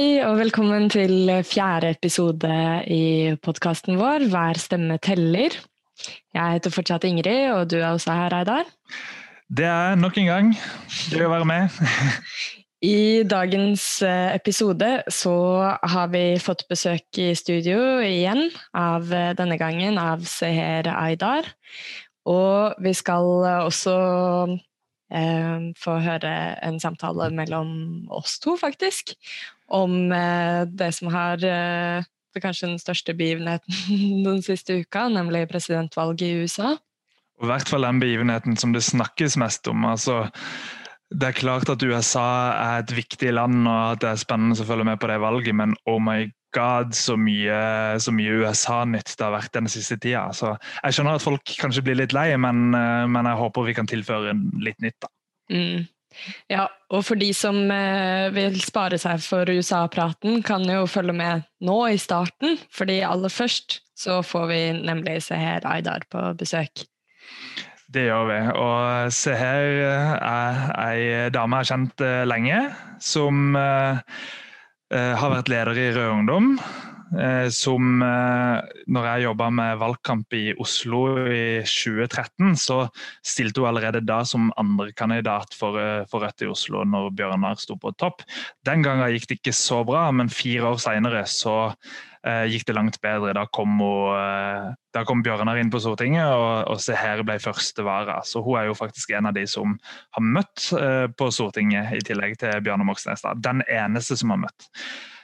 Hei og velkommen til fjerde episode i podkasten vår Hver stemme teller. Jeg heter fortsatt Ingrid, og du er også her, Reidar. Det er nok en gang gøy å være med. I dagens eh, episode så har vi fått besøk i studio igjen, av eh, denne gangen av Seher Aydar. Og vi skal også eh, få høre en samtale mellom oss to, faktisk, om eh, det som har eh, kanskje den største begivenheten den siste uka, nemlig presidentvalget i USA. Og I hvert fall den begivenheten som det snakkes mest om. altså det er klart at USA er et viktig land og at det er spennende å følge med på det valget, men oh my god, så mye, mye USA-nytt det har vært den siste tida. Så jeg skjønner at folk kanskje blir litt lei, men, eh, men jeg håper vi kan tilføre litt nytt. da. Mm. Ja, og for de som eh, vil spare seg for USA-praten, kan jo følge med nå i starten. fordi aller først så får vi nemlig Seher Aydar på besøk. Det gjør vi. Og Seher er ei dame jeg har kjent eh, lenge, som eh, eh, har vært leder i Rød Ungdom. Eh, som eh, når jeg jobba med valgkamp i Oslo i 2013, så stilte hun allerede da som andrekandidat for, eh, for Rødt i Oslo når Bjørnar sto på topp. Den gangen gikk det ikke så bra, men fire år seinere så eh, gikk det langt bedre. Da kom, hun, da kom Bjørnar inn på Stortinget, og, og Seher ble første vara. Så hun er jo faktisk en av de som har møtt eh, på Stortinget, i tillegg til Bjørnar Moxnes. Den eneste som har møtt.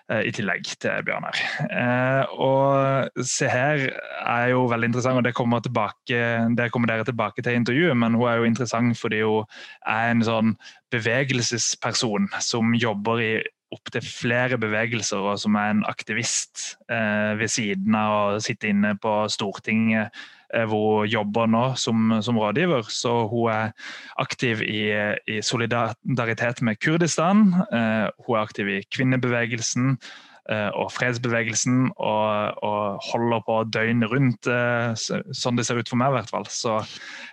Eh, i tillegg til Bjørnar. Eh, og se her er jo veldig interessant, og det kommer, tilbake, det kommer dere tilbake til i intervjuet, men hun er jo interessant fordi hun er en sånn bevegelsesperson som jobber i opptil flere bevegelser, og som er en aktivist eh, ved siden av å sitte inne på Stortinget hun jobber nå som, som, rådgiver. Så hun er aktiv i, i solidaritet med Kurdistan. Eh, hun er aktiv i kvinnebevegelsen eh, og fredsbevegelsen og, og, holder på døgnet rundt, sånn det ser ut for meg i hvert fall. Så,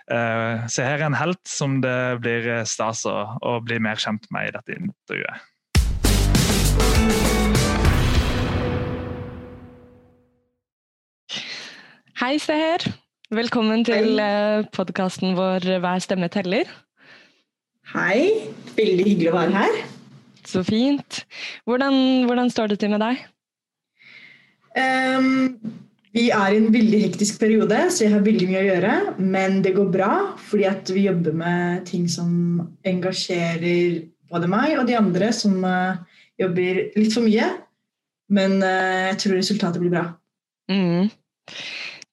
så her er en helt som det blir stas å, å bli mer kjent med i dette intervjuet. Hei, Seher. Velkommen til eh, podkasten vår 'Hver stemme teller'. Hei. Veldig hyggelig å være her. Så fint. Hvordan, hvordan står det til med deg? Um, vi er i en veldig hektisk periode, så jeg har veldig mye å gjøre. Men det går bra, fordi vi jobber med ting som engasjerer både meg og de andre som uh, jobber litt for mye. Men uh, jeg tror resultatet blir bra. Mm.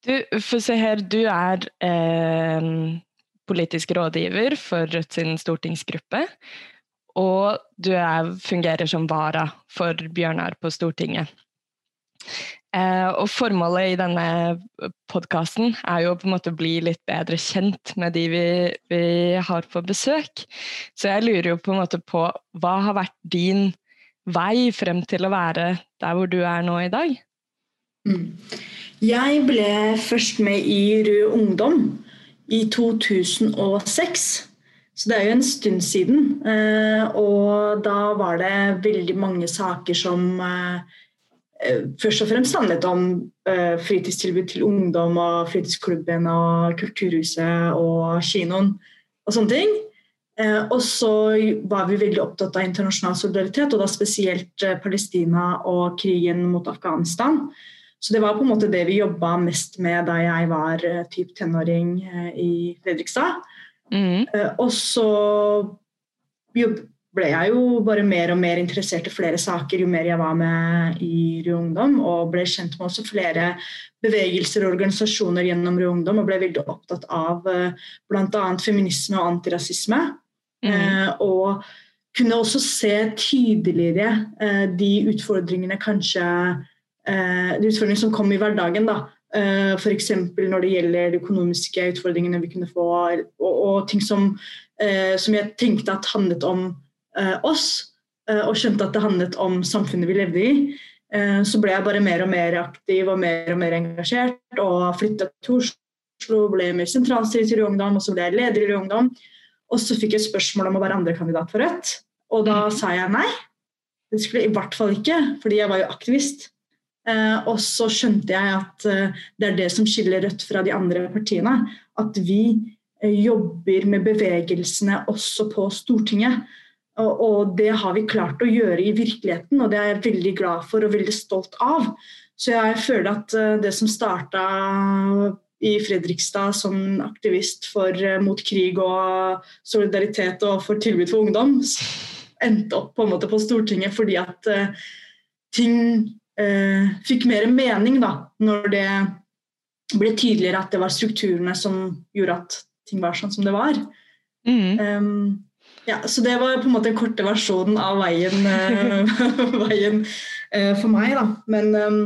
Du, for se her, du er eh, politisk rådgiver for Rødt sin stortingsgruppe. Og du er, fungerer som vara for Bjørnar på Stortinget. Eh, og formålet i denne podkasten er jo på en måte å bli litt bedre kjent med de vi, vi, har på besøk. Så jeg lurer jo på en måte på hva har vært din vei frem til å være der hvor du er nå i dag? Mm. Jeg ble først med i Rød Ungdom i 2006. Så det er jo en stund siden. Eh, og da var det veldig mange saker som eh, eh, først og fremst handlet om fritidstilbud til ungdom og fritidsklubben og kulturhuset og kinoen og sånne ting. Og så var vi veldig opptatt av internasjonal solidaritet, og da spesielt Palestina og krigen mot Afghanistan. Så det var på en måte det vi jobba mest med da jeg var uh, typ tenåring uh, i Fredrikstad. Mm. Uh, og så ble jeg jo bare mer og mer interessert i flere saker jo mer jeg var med i Rød Ungdom, og ble kjent med også flere bevegelser og organisasjoner gjennom Rød Ungdom, og ble veldig opptatt av bl.a. feminisme og antirasisme. Mm. og kunne også se tydeligere de utfordringene kanskje eh, utfordringer som kom i hverdagen. da. Uh, F.eks. når det gjelder de økonomiske utfordringene vi kunne få, og, og ting som, eh, som, jeg tenkte at handlet om eh, oss, eh, og skjønte at det handlet om samfunnet vi levde i. Eh, så ble jeg bare mer og mer aktiv og mer og mer engasjert, og flytta til Oslo, ble mer sentralstyret i Ungdom, og så ble jeg leder i Ungdom. Og så fikk jeg spørsmål om å være andrekandidat for Rødt, og da sa jeg nei. Det skulle jeg i hvert fall ikke, fordi jeg var jo aktivist. Eh, og så skjønte jeg at eh, det er det som skiller Rødt fra de andre partiene. At vi eh, jobber med bevegelsene også på Stortinget. Og, det har vi klart å gjøre i virkeligheten, og det er jeg veldig glad for og veldig stolt av. Så jeg føler at det som starta i Fredrikstad som aktivist for, mot krig og solidaritet og for tilbud for ungdom, endte opp på en måte på Stortinget fordi at ting uh, fikk mer mening da, når det ble tydeligere at det var strukturene som gjorde at ting var sånn som det var. Mm. Um, ja, så det var på en måte den korte versjonen av veien, uh, veien for meg, da. Men um,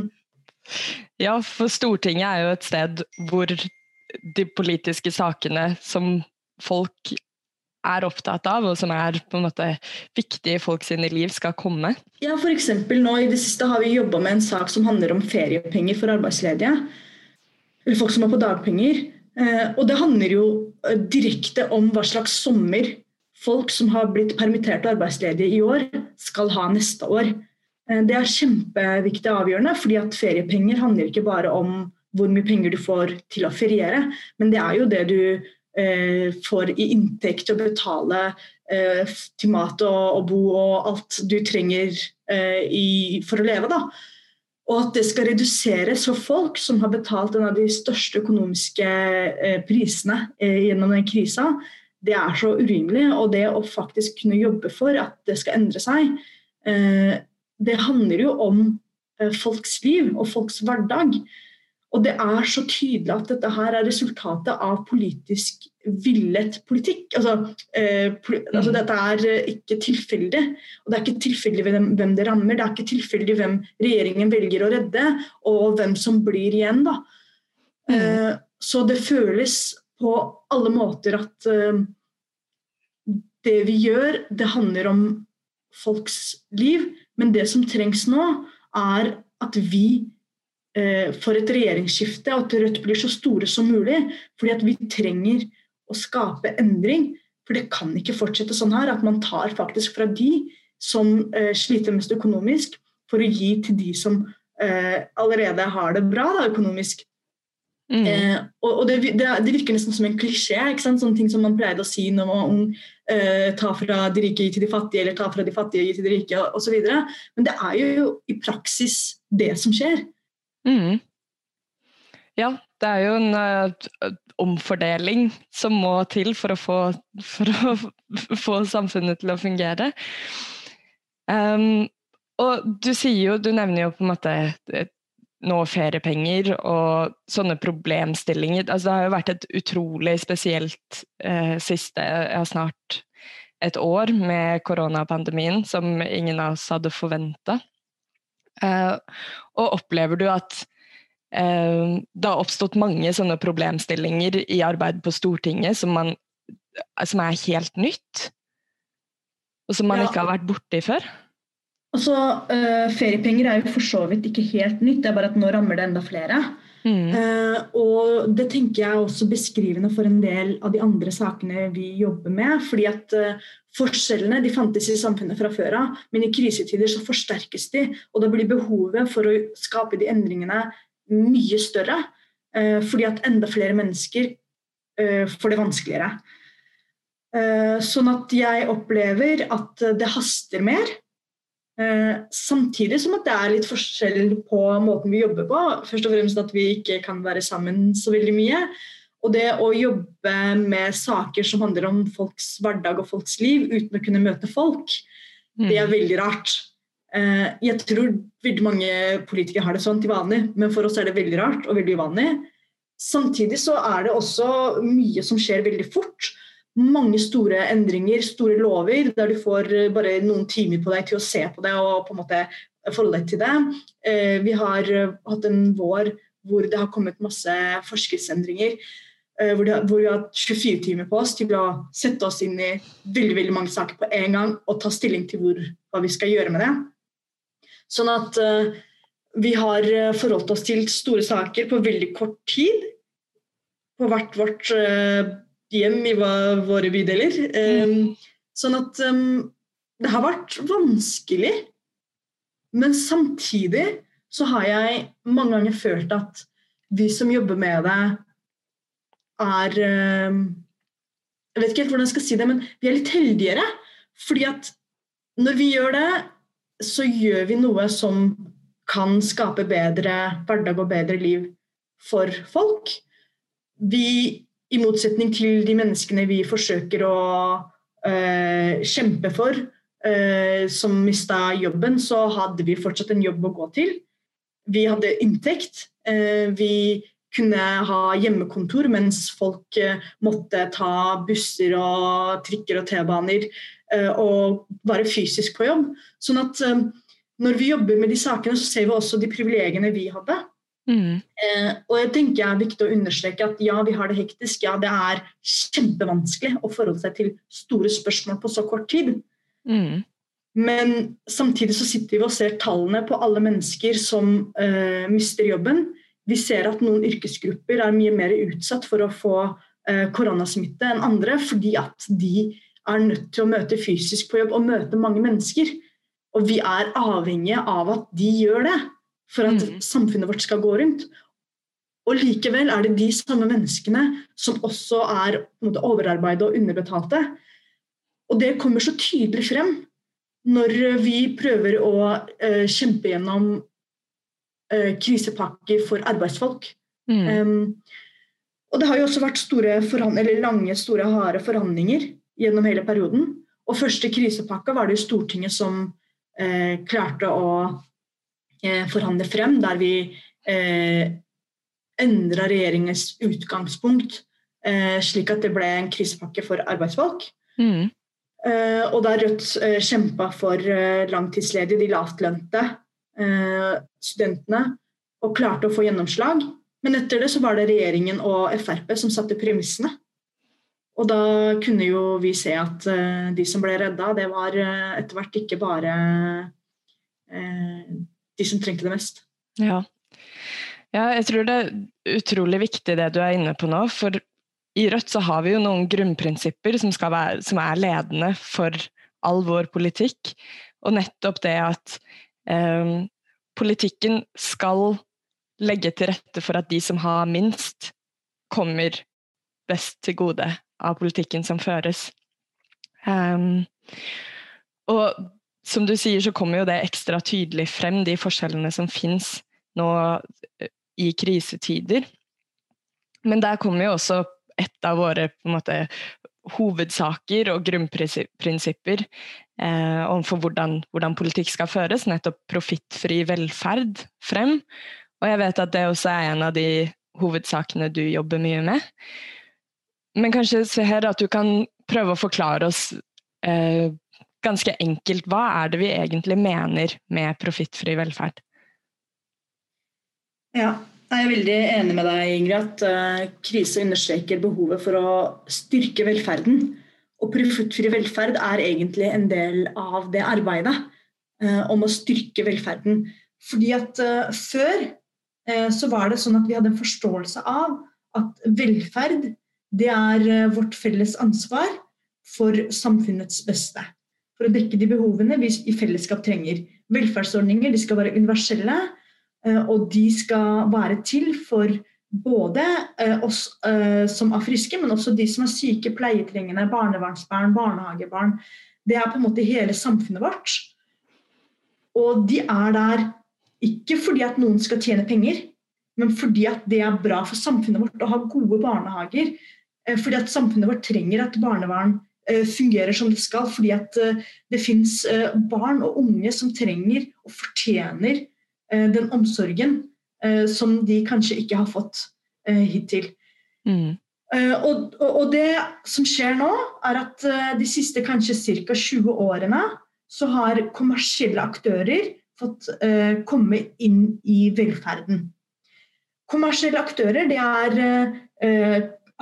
ja, for Stortinget er jo et sted hvor de politiske sakene som folk er opptatt av, og som er på en måte viktig i folk sine liv, skal komme? Ja, f.eks. nå i det siste har vi jobba med en sak som handler om feriepenger for arbeidsledige. Eller folk som er på dagpenger. Eh, og det handler jo eh, direkte om hva slags sommer folk som har blitt permittert og arbeidsledige i år, skal ha neste år. Eh, det er kjempeviktig og avgjørende, fordi at feriepenger handler ikke bare om hvor mye penger du får til å feriere, men det er jo det du får i inntekt å betale eh, til mat og, og, bo og alt du trenger eh, i, for å leve. da. Og at det skal reduseres for folk som har betalt en av de største økonomiske eh, prisene eh, gjennom den krisa, det er så urimelig. Og det å faktisk kunne jobbe for at det skal endre seg, det handler jo om eh, folks liv og folks hverdag. Og det er så tydelig at dette her er resultatet av politisk villet politikk. Altså, eh, altså mm. Dette er eh, ikke tilfeldig. Og det er ikke tilfeldig hvem, hvem, det rammer. Det er ikke tilfeldig hvem regjeringen velger å redde, og hvem som blir igjen. da. Mm. Eh, så det føles på alle måter at eh, det vi gjør, det handler om folks liv. Men det som trengs nå, er at vi eh, får et regjeringsskifte, at Rødt blir så store som mulig. Fordi at vi trenger å skape endring. For det kan ikke fortsette sånn her at man tar faktisk fra de som eh, sliter mest økonomisk, for å gi til de som eh, allerede har det bra da, økonomisk. Mm. Eh, og, og det, det, det, virker nesten som en klisjé. Sånne ting som man pleide å si når man eh, tar fra de rike til de fattige, eller tar fra de fattige til de rike osv. Men det er jo i praksis det som skjer. Mm. Ja, det er jo en uh, omfordeling som må til for å få, for å få samfunnet til å fungere. Um, og du sier jo, du nevner jo på en måte nå feriepenger og sånne problemstillinger. Altså, det har jo vært et utrolig spesielt eh, siste ja, snart et år med koronapandemien som ingen av oss hadde forventa. Eh, og opplever du at eh, det har oppstått mange sånne problemstillinger i arbeid på Stortinget som, man, som er helt nytt? Og som man ja. ikke har vært borti før? Altså, uh, Feriepenger er jo for så vidt ikke helt nytt, det er bare at nå rammer det enda flere. Mm. Uh, og det tenker jeg er også beskrivende for en del av de andre sakene vi jobber med. fordi at uh, Forskjellene de fantes i samfunnet fra før av, men i krisetider så forsterkes de. Og da blir behovet for å skape de endringene mye større. Uh, fordi at enda flere mennesker får det vanskeligere. Sånn at jeg opplever at det haster mer. Eh, samtidig som at det er litt forskjell på måten vi jobber på. Først og fremst at vi ikke kan være sammen så veldig mye. Og det å jobbe med saker som handler om folks hverdag og folks liv uten å kunne møte folk, det er mm. veldig rart. Eh, jeg tror veldig mange politikere har det sånn til vanlig, men for oss er det veldig rart og veldig uvanlig. Samtidig så er det også mye som skjer veldig fort mange store endringer, store lover, der du får bare noen timer på deg til å se på det og på en måte forholde deg til det. Eh, vi har hatt en vår hvor det har kommet masse forskriftsendringer. Hvor, det, hvor, vi har hatt 24 timer på oss til å sette oss inn i veldig veldig mange saker på en gang og ta stilling til hvor, hva vi skal gjøre med det. Sånn at uh, vi har forholdt oss til store saker på veldig kort tid. På hvert vårt uh, hjem i våre bydeler. Mm. Sånn at um, det har vært vanskelig Men samtidig så har jeg mange ganger følt at vi som jobber med det, er eh, Jeg vet ikke helt hvordan jeg skal si det, men vi er litt heldigere. Fordi at når vi gjør det, så gjør vi noe som kan skape bedre hverdag og bedre liv for folk. Vi, i motsetning til de menneskene vi forsøker å øh, kjempe for, øh, som mista jobben, så hadde vi fortsatt en jobb å gå til. Vi hadde inntekt. Øh, vi kunne ha hjemmekontor mens folk måtte ta busser og trikker og T-baner og være fysisk på jobb. Sånn at når vi jobber med de sakene, så ser vi også de privilegiene vi hadde. Mm. Eh, og jeg tenker det er viktig å understreke at ja, vi har det hektisk. Ja, det er kjempevanskelig å forholde seg til store spørsmål på så kort tid. Mm. Men samtidig så sitter vi og ser tallene på alle mennesker som uh, mister jobben. Vi ser at noen yrkesgrupper er mye mer utsatt for å få eh, koronasmitte enn andre, fordi at de er nødt til å møte fysisk på jobb og møte mange mennesker. Og vi er avhengige av at de gjør det for at mm. samfunnet vårt skal gå rundt. Og likevel er det de samme menneskene som også er måte, overarbeidede og underbetalte. Og det kommer så tydelig frem når vi prøver å uh, kjempe gjennom krisepakker for arbeidsfolk. Mm. Um, og det har jo også vært store lange, store, harde forhandlinger gjennom hele perioden. Og første krisepakka var det jo Stortinget som eh, klarte å Eh, forhandle frem, der vi eh, endra regjeringens utgangspunkt eh, slik at det ble en krisepakke for arbeidsfolk. Mm. Eh, og der Rødt eh, kjempa for eh, langtidsledige, de lavtlønte eh, studentene, og klarte å få gjennomslag. Men etter det så var det regjeringen og Frp som satte premissene. Og da kunne jo vi se at de som ble redda, det var etter hvert ikke bare de som trengte det mest. Ja. ja, jeg tror det er utrolig viktig det du er inne på nå. For i Rødt så har vi jo noen grunnprinsipper som, være, som er ledende for all vår politikk. Og nettopp det at eh, politikken skal legge til rette for at de som har minst, kommer best til gode av politikken som føres. Um, og som du sier, så kommer jo det ekstra tydelig frem, de forskjellene som fins nå eh, i krisetider. Men der kommer jo også et av våre måte, hovedsaker og grunnprinsipper eh, overfor hvordan, hvordan, politikk skal føres, nettopp profittfri velferd, frem. Og jeg vet at det også er en av de hovedsakene du jobber mye med. Men kanskje se her at du kan prøve å forklare oss eh, ganske enkelt, hva er det vi egentlig mener med profittfri velferd? Ja, jeg er veldig enig med deg, Ingrid, at uh, krise understreker behovet for å styrke velferden. Og profittfri velferd er egentlig en del av det arbeidet uh, om å styrke velferden. Fordi at uh, før så var det sånn at vi hadde en forståelse av at velferd det er vårt felles ansvar for samfunnets beste for å dekke de behovene vi i fellesskap trenger. Velferdsordninger de skal være universelle, eh, og de skal være til for både eh, oss eh, som er friske, men også de som er syke, pleietrengende, barnevernsbarn, barnehagebarn. Det er på en måte hele samfunnet vårt. Og de er der ikke fordi at noen skal tjene penger, men fordi at det er bra for samfunnet vårt å ha gode barnehager. Fordi at samfunnet vårt trenger at barnevern Eh, fungerer som det skal. Fordi at eh, det fins eh, barn og unge som trenger og fortjener den omsorgen som de kanskje ikke har fått hittil. Mm. Og, og, det som skjer nå, er at de siste kanskje ca. 20 årene så har kommersielle aktører fått komme inn i velferden. Kommersielle aktører det er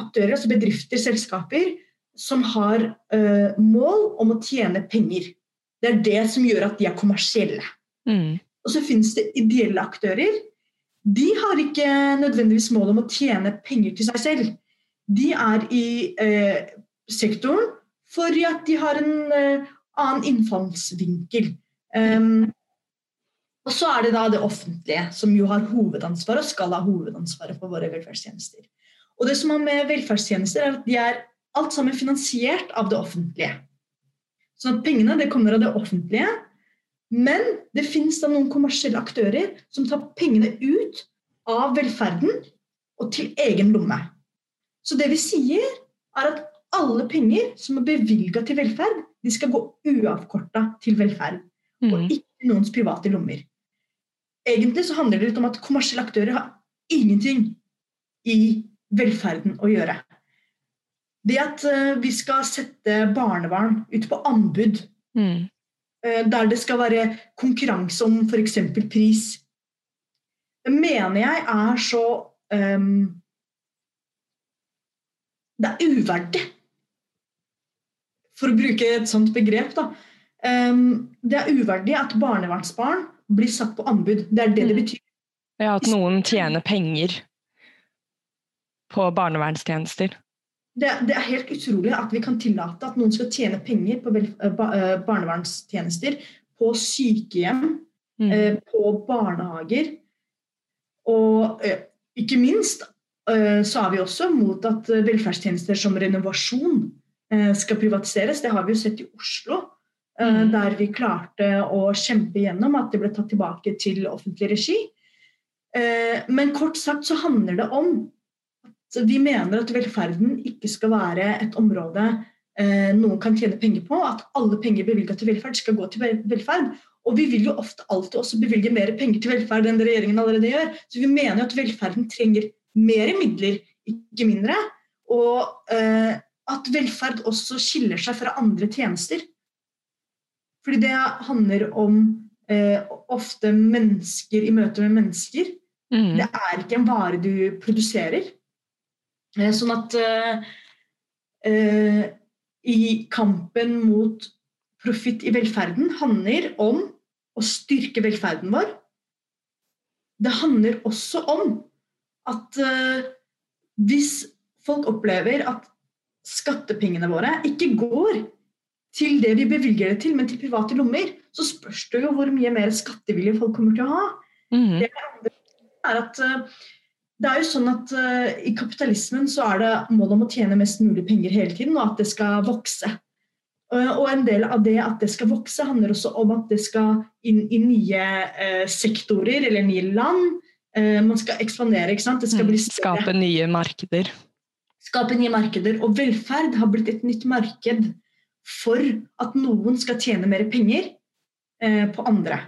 aktører, altså bedrifter, selskaper, som har eh, mål om å tjene penger. Det er det som gjør at de er kommersielle. Mm. Og så finnes det ideelle aktører. De har ikke nødvendigvis mål om å tjene penger til seg selv. De er i eh, sektoren fordi at de har en eh, annen innfallsvinkel. Um, Og så er det da det offentlige, som jo har hovedansvaret og skal ha hovedansvaret for våre velferdstjenester. Og det som er med velferdstjenester, er at de er alt sammen finansiert av det offentlige. Så at pengene det kommer av det offentlige, men det finnes da noen kommersielle aktører som tar pengene ut av velferden og til egen lomme. Så det vi sier, er at alle penger som er bevilga til velferd, de skal gå uavkorta til velferd. Og Mm. ikke noens private lommer. Egentlig så handler det litt om at kommersielle aktører har ingenting i velferden å gjøre. Det at eh, vi skal sette barnevern ut på anbud, Mm. Eh, der det skal være konkurranse om f.eks. pris, det mener jeg er så um, Det er uverdig, for å bruke et sånt begrep. da. Um, det er uverdig at barnevernsbarn blir satt på anbud. Det er det det Mm. betyr. Ja, at noen tjener penger på barnevernstjenester. Det, det er helt utrolig at vi kan tillate at noen skal tjene penger på eh, eh, barnevernstjenester, på sykehjem, Mm. eh, på barnehager. Og eh, ikke minst eh, så er vi også mot at eh, velferdstjenester som renovasjon eh, skal privatiseres. Det har vi jo sett i Oslo, eh, Mm. der vi klarte å kjempe gjennom at det ble tatt tilbake til offentlig regi. Eh, Men kort sagt så handler det om at vi mener at velferden ikke skal være et område eh, noen kan tjene penger på. At alle penger bevilga til velferd skal gå til velferd. Og vi vil jo ofte alltid også bevilge mer penger til velferd enn det regjeringen allerede gjør. Så vi mener jo at velferden trenger mer midler, ikke mindre. Og eh, at velferd også skiller seg fra andre tjenester. Fordi det handler om eh, ofte mennesker i møte med mennesker. Mm. Det er ikke en vare du produserer. Eh, Sånn at eh, eh, i kampen mot profitt i velferden handler om å styrke velferden vår. Det handler også om at eh, hvis folk opplever at skattepengene våre ikke går til det vi bevilger det til, men til private lommer, så spørs det jo hvor mye mer skattevilje folk kommer til å ha Mm. er at eh, det er jo sånn at uh, I kapitalismen så er det mål om å tjene mest mulig penger hele tiden, og at det skal vokse. Uh, og en del av det at det skal vokse, handler også om at det skal inn i nye uh, sektorer eller nye land. Man skal ekspandere. ikke sant? Det skal Mm. bli større. Skape nye markeder. Skape nye markeder. Og velferd har blitt et nytt marked for at noen skal tjene mer penger på andre.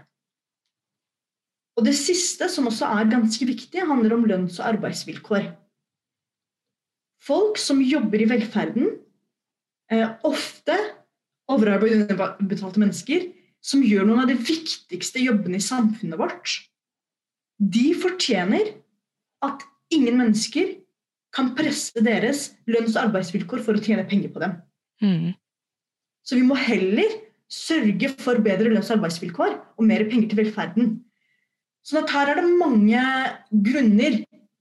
Og det siste, som også er ganske viktig, handler om lønns- og arbeidsvilkår. Folk som jobber i velferden, eh, ofte overarbeidede underbetalte mennesker, som gjør noen av de viktigste jobbene i samfunnet vårt, de fortjener at ingen mennesker kan presse deres lønns- og arbeidsvilkår for å tjene penger på dem. Mm. Så vi må heller sørge for bedre lønns- og arbeidsvilkår og mer penger til velferden. Sånn at her er det mange grunner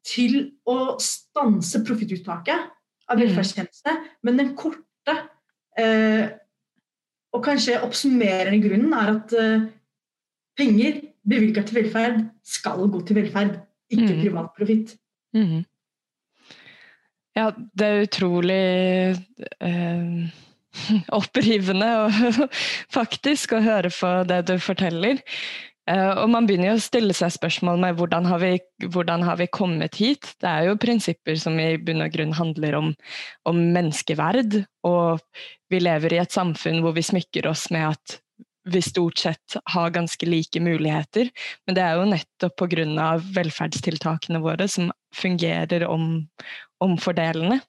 til å stanse profittuttaket av Mm. velferdstjenestene, men den korte eh, og kanskje oppsummerende grunnen er at eh, penger bevilga til velferd skal gå til velferd, ikke Mm. privat profitt. Mm. Ja, det er utrolig eh, opprivende og faktisk å høre på det du forteller. Eh, og man begynner jo å stille seg spørsmål med hvordan har, vi, hvordan har vi kommet hit? Det er jo prinsipper som i bunn og grunn handler om, om menneskeverd, og vi lever i et samfunn hvor vi smykker oss med at vi stort sett har ganske like muligheter. Men det er jo nettopp pga. velferdstiltakene våre som fungerer om, omfordelende.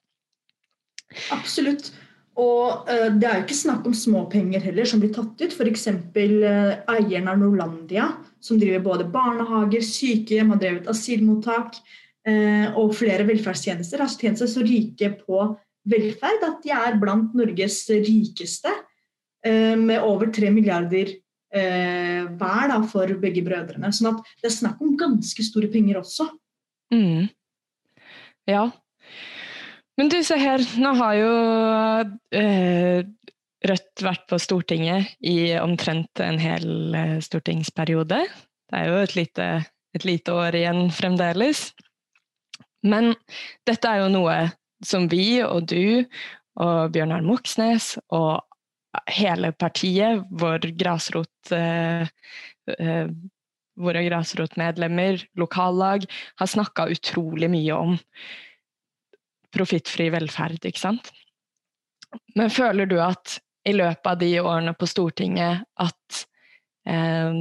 Absolutt. Og uh, det er jo ikke snakk om småpenger heller som blir tatt ut. F.eks. Uh, eieren av Norlandia, som driver både barnehager, sykehjem, har drevet asylmottak uh, og flere velferdstjenester, har tjent seg så rike på velferd at de er blant Norges rikeste, uh, med over tre milliarder eh, hver da, for begge brødrene. Sånn at det er snakk om ganske store penger også. Mm. Ja. Men du, se her, nå har jo eh, Rødt vært på Stortinget i omtrent en hel eh, stortingsperiode. Det er jo et lite, et lite år igjen fremdeles. Men dette er jo noe som vi og du og Bjørnar Moxnes og hele partiet, vår grasrot, eh, eh, våre grasrotmedlemmer, lokallag, har snakka utrolig mye om profittfri velferd, ikke sant. Men føler du at i løpet av de årene på Stortinget at eh,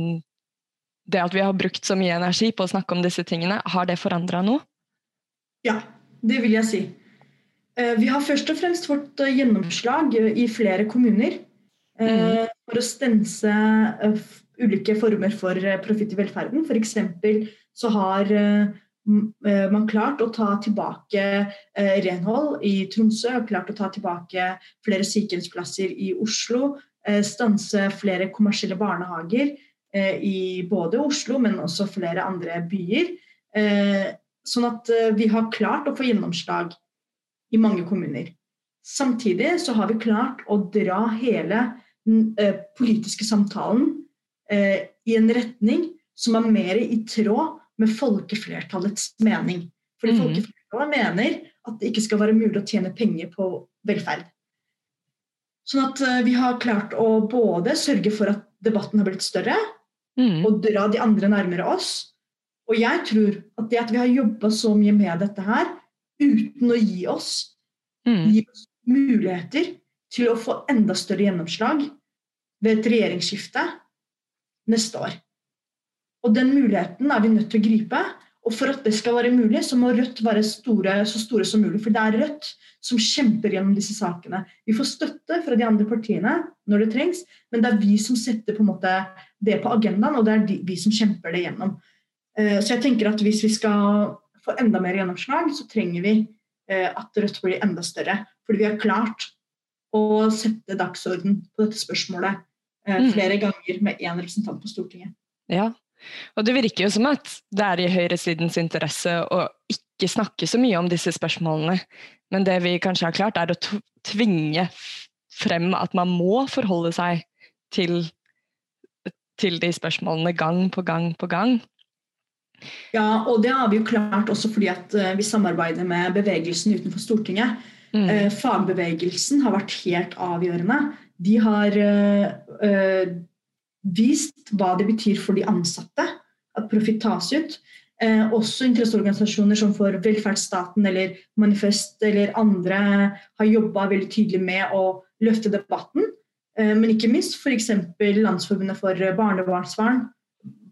det at vi har brukt så mye energi på å snakke om disse tingene, har det forandra noe? Ja, det vil jeg si. Eh, vi har først og fremst fått eh, gjennomslag i flere kommuner mm. for å stense ulike former for profitt i velferden. F.eks. så har man klart å ta tilbake renhold i Tromsø, klart å ta tilbake flere sykehjemsplasser i Oslo, stanse flere kommersielle barnehager i både Oslo, men også flere andre byer. Sånn at vi har klart å få gjennomslag i mange kommuner. Samtidig så har vi klart å dra hele den eh, politiske samtalen eh, i en retning som er mer i tråd med folkeflertallets mening. Fordi mm. folkeflertallet mener at det ikke skal være mulig å tjene penger på velferd. Sånn at eh, vi har klart å både sørge for at debatten har blitt større, mm. og dra de andre nærmere oss. Og jeg tror at det at vi har jobba så mye med dette her, uten å gi oss, mm. gir oss muligheter til å få enda større gjennomslag ved et regjeringsskifte neste år. Og Den muligheten er vi nødt til å gripe. Og For at det skal være mulig, så må Rødt være store, så store som mulig. For det er Rødt som kjemper gjennom disse sakene. Vi får støtte fra de andre partiene når det trengs, men det er vi som setter på en måte det på agendaen, og det er de, vi som kjemper det gjennom. Eh, så jeg tenker at hvis vi skal få enda mer gjennomslag, så trenger vi eh, at Rødt blir enda større. Fordi vi har klart å sette dagsorden på dette spørsmålet eh, mm. flere ganger med én representant på Stortinget. Ja, og det virker jo som at det er i høyresidens interesse å ikke snakke så mye om disse spørsmålene. Men det vi kanskje har klart, er å tvinge frem at man må forholde seg til, til de spørsmålene gang på gang på gang. Ja, og det har vi jo klart også fordi at eh, vi samarbeider med bevegelsen utenfor Stortinget. Mm. Eh, fagbevegelsen har vært helt avgjørende. De har uh, vist hva det betyr for de ansatte at profitt tas ut. Eh, også interesseorganisasjoner som for velferdsstaten eller Manifest eller andre har jobba veldig tydelig med å løfte debatten. Eh, men ikke minst f.eks. Landsforbundet for barnevernsbarn,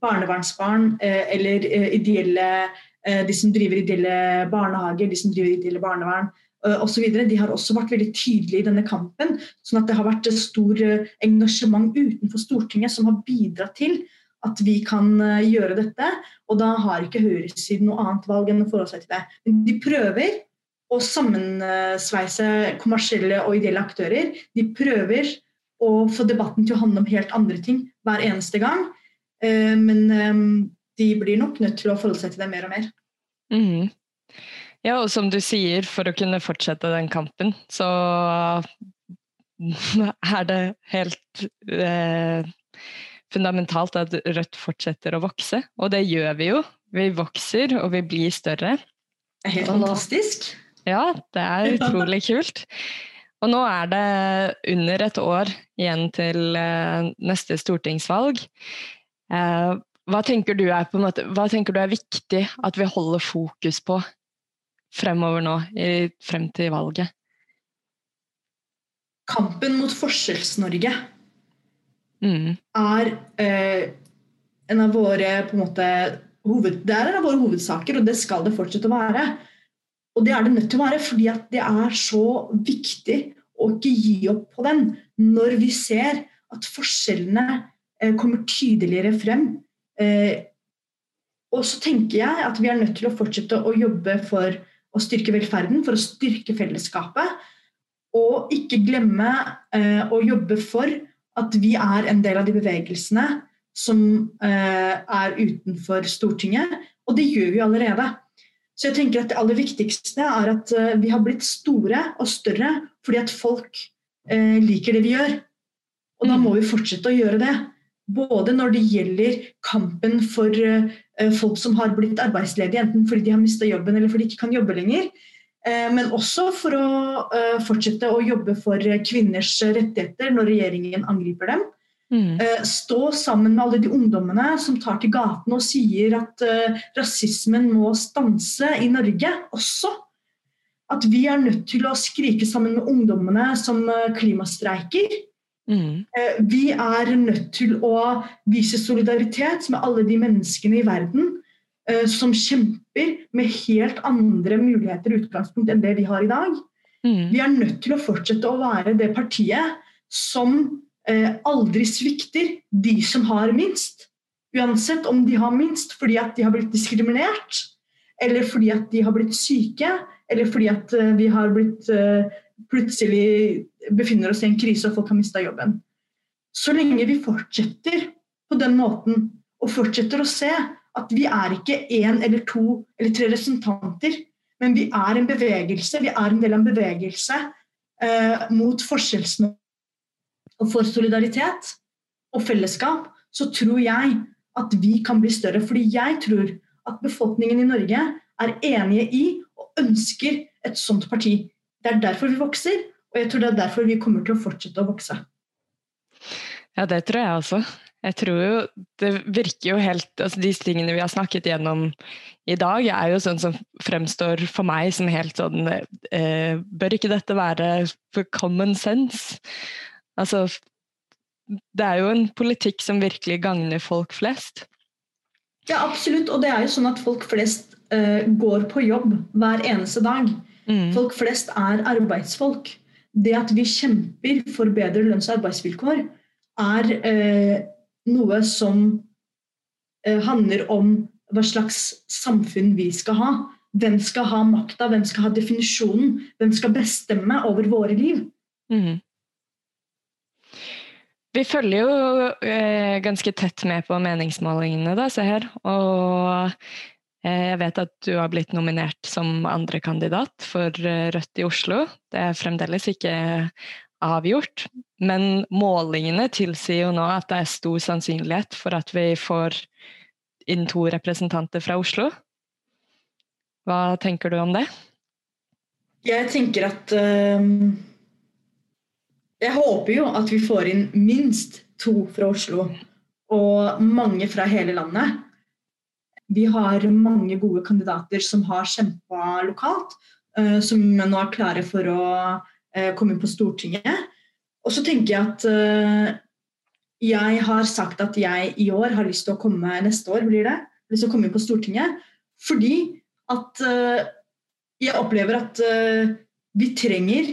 barnevernsbarn eh, eller ideelle, de som driver ideelle barnehager, de som driver ideelle barnevern Eh, osv. De har også vært veldig tydelige i denne kampen. sånn at det har vært et stor eh, engasjement utenfor Stortinget som har bidratt til at vi kan eh, gjøre dette. Og da har ikke høyresiden noe annet valg enn å forholde seg til det. Men de prøver å sammensveise kommersielle og ideelle aktører. De prøver å få debatten til å handle om helt andre ting hver eneste gang. Men de blir nok nødt til å forholde seg til det mer og mer. Mm. Ja, og som du sier, for å kunne fortsette den kampen, så er det helt eh, fundamentalt at Rødt fortsetter å vokse. Og det gjør vi jo. Vi vokser, og vi blir større. Det er helt fantastisk. Ja, det er utrolig kult. Og nå er det under et år igjen til eh, neste stortingsvalg. Eh, hva tenker, er, måte, hva tenker du er viktig at vi holder fokus på fremover nå, i, frem til valget? Kampen mot Forskjells-Norge mm. er eh, en av våre på en måte, hoved, det er en av våre hovedsaker, og det skal det fortsette å være. Og det er det nødt til å være, fordi det er så viktig å ikke gi opp på den når vi ser at forskjellene eh, kommer tydeligere frem. Eh, og så tenker jeg at vi er nødt til å fortsette å jobbe for å styrke velferden, for å styrke fellesskapet. Og ikke glemme eh, å jobbe for at vi er en del av de bevegelsene som eh, er utenfor Stortinget. Og det gjør vi allerede. Så jeg tenker at det aller viktigste er at eh, vi har blitt store og større fordi at folk eh, liker det vi gjør. Og da må vi fortsette å gjøre det. Både når det gjelder kampen for uh, folk som har blitt arbeidsledige, enten fordi de har mista jobben eller fordi de ikke kan jobbe lenger. Uh, men også for å uh, fortsette å jobbe for kvinners rettigheter når regjeringen angriper dem. Mm. Stå sammen med alle de ungdommene som tar til gatene og sier at rasismen må stanse i Norge også. At vi er nødt til å skrike sammen med ungdommene som klimastreiker. Mm. Eh, vi er nødt til å vise solidaritet med alle de menneskene i verden uh, som kjemper med helt andre muligheter og utgangspunkt enn det vi har i dag. Mm. Vi er nødt til å fortsette å være det partiet som uh, aldri svikter de som har minst. Uansett om de har minst fordi at de har blitt diskriminert, eller fordi at de har blitt syke, eller fordi at vi har blitt plutselig befinner oss i en krise og folk har mista jobben. Så lenge vi fortsetter på den måten og fortsetter å se at vi er ikke én eller to eller tre representanter, men vi er en bevegelse, vi er en del av en bevegelse eh, mot forskjellsmål og for solidaritet og fellesskap, så tror jeg at vi kan bli større. Fordi jeg tror at befolkningen i Norge er enige i og ønsker et sånt parti. Det er derfor vi vokser, og jeg tror det er derfor vi kommer til å fortsette å vokse. Ja, det tror jeg også. Jeg tror jo det virker jo helt altså De tingene vi har snakket gjennom i dag, er jo sånn som fremstår for meg som helt sånn eh, Bør ikke dette være for common sense? Altså Det er jo en politikk som virkelig gagner folk flest. Ja, absolutt. Og det er jo sånn at folk flest eh, går på jobb hver eneste dag. Mm. Folk flest er arbeidsfolk. Det at vi kjemper for bedre lønns- og arbeidsvilkår, er eh, noe som eh, handler om hva slags samfunn vi skal ha. Hvem skal ha makta, hvem skal ha definisjonen, hvem skal bestemme over våre liv? Mm. Vi følger jo eh, ganske tett med på meningsmålingene, da, se her. Og jeg vet at du har blitt nominert som andrekandidat for eh, Rødt i Oslo. Det er fremdeles ikke avgjort, men målingene tilsier jo nå at det er stor sannsynlighet for at vi får inn to representanter fra Oslo. Hva tenker du om det? Jeg tenker at um, Jeg håper jo at vi får inn minst to fra Oslo, og mange fra hele landet. Vi har mange gode kandidater som har kjempa lokalt, uh, som nå er klare for å uh, komme inn på Stortinget. Og så tenker jeg at uh, jeg har sagt at jeg i år har lyst til å komme neste år, blir det, lyst til å komme inn på Stortinget, fordi at jeg opplever at vi trenger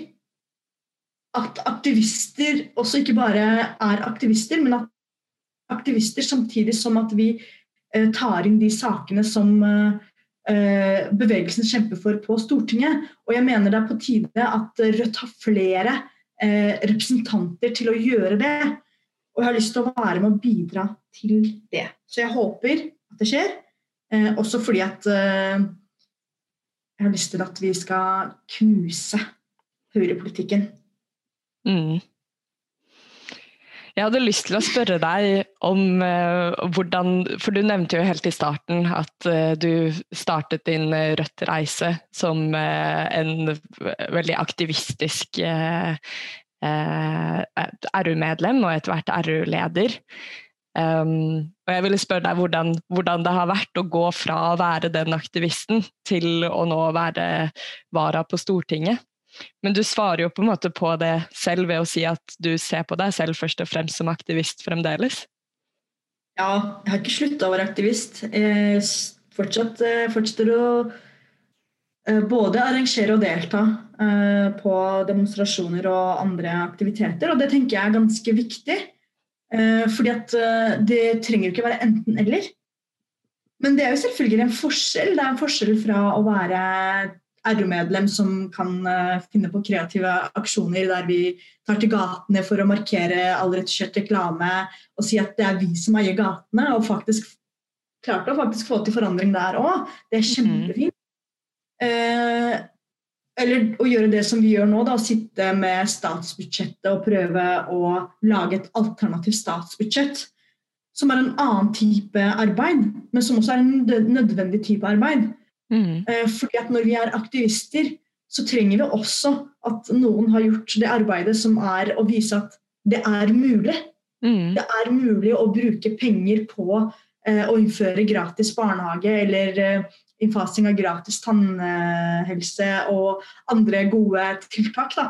at aktivister også ikke bare er aktivister, men at aktivister samtidig som at vi Eh, tar inn de sakene som eh, bevegelsen kjemper for på Stortinget. Og jeg mener det er på tide at Rødt har flere eh, representanter til å gjøre det. Og jeg har lyst til å være med å bidra til det. Så jeg håper at det skjer. også fordi at jeg har lyst til at vi skal knuse høyrepolitikken. Mm. Jeg hadde lyst til å spørre deg om uh, hvordan For du nevnte jo helt i starten at uh, du startet din uh, Rødt-reise som en veldig aktivistisk RU-medlem og etter hvert RU-leder. Um, og jeg ville spørre deg hvordan, hvordan, det har vært å gå fra å være den aktivisten til å nå være vara på Stortinget. Men du svarer jo på en måte på det selv ved å si at du ser på deg selv først og fremst som aktivist fremdeles. Ja, jeg har ikke slutta å være aktivist. Jeg fortsatt, eh, fortsetter å eh, både arrangere og delta eh, på demonstrasjoner og andre aktiviteter. Og det tenker jeg er ganske viktig. Fordi at det trenger ikke være enten-eller. Men det er jo selvfølgelig en forskjell. Det er en forskjell fra å være RU-medlem som kan uh, finne på kreative aksjoner der vi tar til gatene for å markere all retusjert reklame og si at det er vi som eier gatene, og faktisk klarte å faktisk få til forandring der òg. Det er kjempefint. kjempefint. Uh, eller å gjøre det som vi gjør nå, da, sitte med statsbudsjettet og prøve å lage et alternativt statsbudsjett. som er en annen type arbeid, men som også er en nødvendig type arbeid. Mm. Eh, fordi at når vi er aktivister, så trenger vi også at noen har gjort det arbeidet som er å vise at det er mulig. Mm. Det er mulig å bruke penger på eh, å innføre gratis barnehage eller eh, innfasing av gratis tannhelse og andre gode tiltak. Da.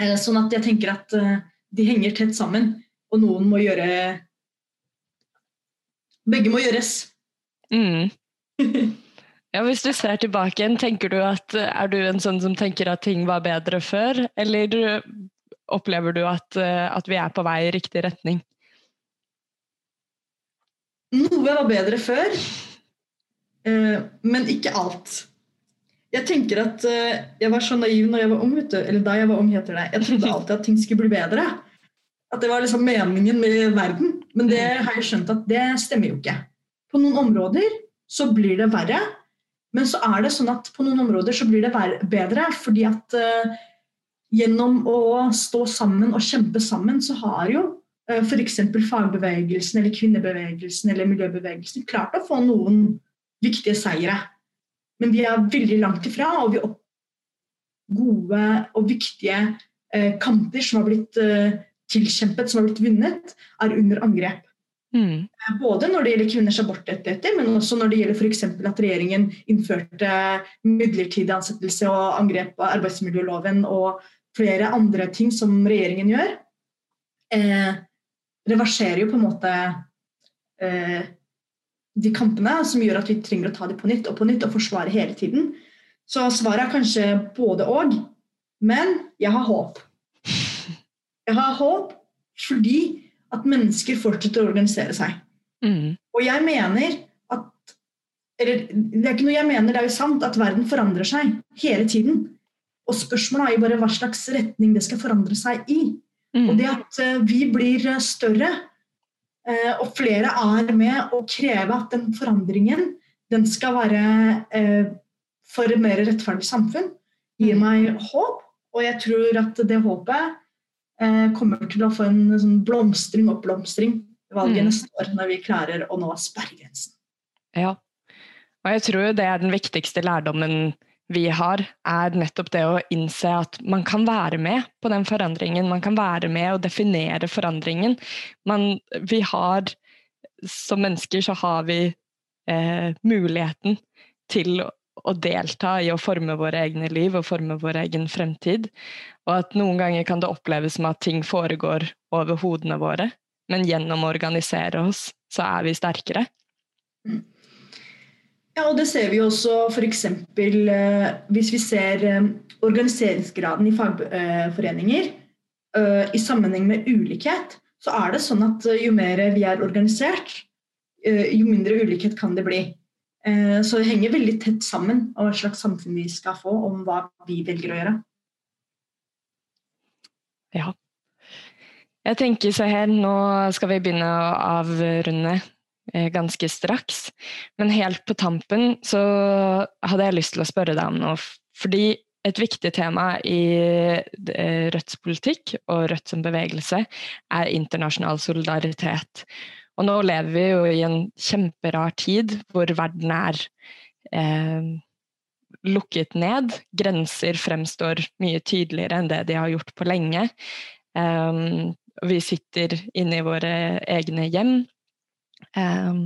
Eh, sånn at jeg tenker at eh, de henger tett sammen, og noen må gjøre Begge må gjøres. Mm. Ja, Hvis du ser tilbake igjen, tenker du at er du en sånn som tenker at ting var bedre før, eller opplever du at, at vi er på vei i riktig retning? Noe var bedre før, eh, men ikke alt. Jeg tenker at eh, jeg var så naiv når jeg var ung, eller da jeg var ung, heter det. Jeg trodde alltid at ting skulle bli bedre. At det var liksom meningen med verden. Men det har jeg skjønt at det stemmer jo ikke. På noen områder så blir det verre. Men så er det sånn at på noen områder så blir det bedre, fordi at uh, gjennom å stå sammen og kjempe sammen, så har jo uh, f.eks. fagbevegelsen eller kvinnebevegelsen eller miljøbevegelsen klart å få noen viktige seire. Men vi er veldig langt ifra, og vi opp gode og viktige uh, kamper som har blitt tilkjempet, som har blitt vunnet, er under angrep. Mm. Både når det gjelder kvinners abortrettigheter, men også når det gjelder f.eks. at regjeringen innførte midlertidig ansettelse og angrep på arbeidsmiljøloven og flere andre ting som regjeringen gjør. Eh, reverserer jo på en måte eh, de kampene som gjør at vi trenger å ta dem på nytt og på nytt og forsvare hele tiden. Så svaret er kanskje både og. Men jeg har håp. Jeg har håp fordi at mennesker fortsetter å organisere seg. Mm. Og jeg mener at eller det er ikke noe jeg mener, det er jo sant at verden forandrer seg hele tiden. Og spørsmålet er jo bare hva slags retning det skal forandre seg i. Mm. Og det at uh, vi blir eh, større, uh, og flere er med å kreve at den forandringen den skal være for et mer rettferdig samfunn, gir mm. meg håp. Og jeg tror at det håpet Eh, kommer til å få en sånn blomstring og oppblomstring i valget mm. neste år, når vi klarer å nå sperregrensen. Ja, og jeg tror det er den viktigste lærdommen vi har, er nettopp det å innse at man kan være med på den forandringen. Man kan være med og definere forandringen. Man, vi har, som mennesker så har vi eh, muligheten til å delta i å forme våre egne liv og forme vår egen fremtid. Og at noen ganger kan det oppleves som at ting foregår over hodene våre, men gjennom å organisere oss, så er vi sterkere. Ja, og det ser vi også f.eks. Eh, hvis vi ser eh, organiseringsgraden i fagforeninger eh, i sammenheng med ulikhet, så er det sånn at jo mer vi er organisert, jo mindre ulikhet kan det bli. Eh, så det henger veldig tett sammen om hva slags samfunn vi skal få, om hva vi velger å gjøre. Ja. Jeg tenker så her, nå skal vi begynne å avrunde eh, ganske straks. Men helt på tampen så hadde jeg lyst til å spørre deg om noe. Fordi et viktig tema i eh, Rødts politikk og Rødt som bevegelse er internasjonal solidaritet. Og nå lever vi jo i en kjemperar tid hvor verden er eh, lukket ned. Grenser fremstår mye tydeligere enn det de har gjort på lenge. Um, vi sitter inne i våre egne hjem. Um,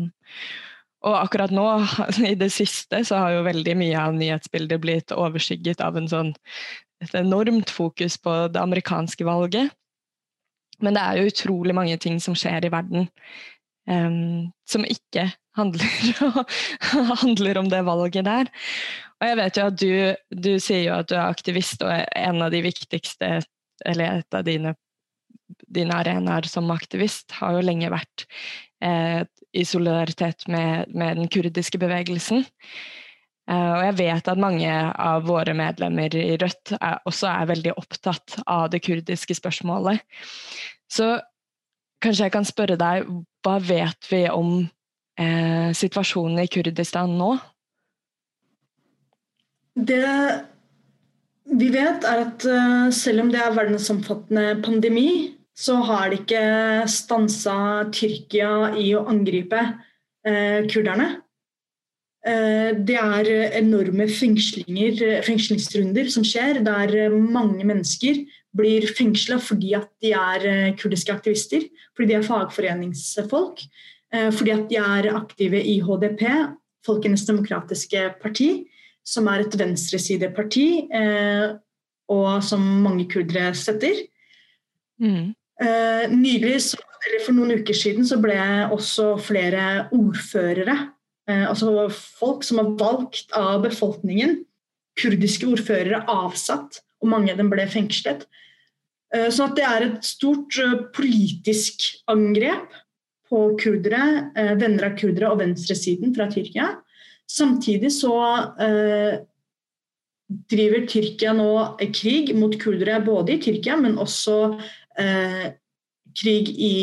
og akkurat nå, i det siste, så har jo veldig mye av nyhetsbildet blitt overskygget av en sånn, et enormt fokus på det amerikanske valget. Men det er jo utrolig mange ting som skjer i verden um, som ikke handler, handler, om det valget der. Og jeg vet jo at du, du sier jo at du er aktivist, og en av de viktigste, eller et av dine, dine arenaer som aktivist, har jo lenge vært eh, i solidaritet med, med, den kurdiske bevegelsen. Uh, og jeg vet at mange av våre medlemmer i Rødt er, også er veldig opptatt av det kurdiske spørsmålet. Så kanskje jeg kan spørre deg, hva vet vi om eh, situasjonen i Kurdistan nå? Det vi vet, er at uh, selv om det er verdensomfattende pandemi, så har det ikke stansa Tyrkia i å angripe eh, kurderne. Eh, det er enorme fengslingsrunder som skjer, der mange mennesker blir fengsla fordi at de er eh, kurdiske aktivister, fordi de er fagforeningsfolk, eh, fordi at de er aktive i HDP, Folkenes demokratiske parti, som er et venstresideparti, og som mange kurdere støtter. Mm. Nylig, eller For noen uker siden så ble også flere ordførere Eh, altså folk som er valgt av befolkningen. Kurdiske ordførere avsatt, og mange av dem ble fengslet. Eh, så det er et stort eh, politisk angrep på kurdere, venner av kurdere og venstresiden fra Tyrkia. Samtidig så driver Tyrkia nå krig mot kurdere både i Tyrkia, men også krig i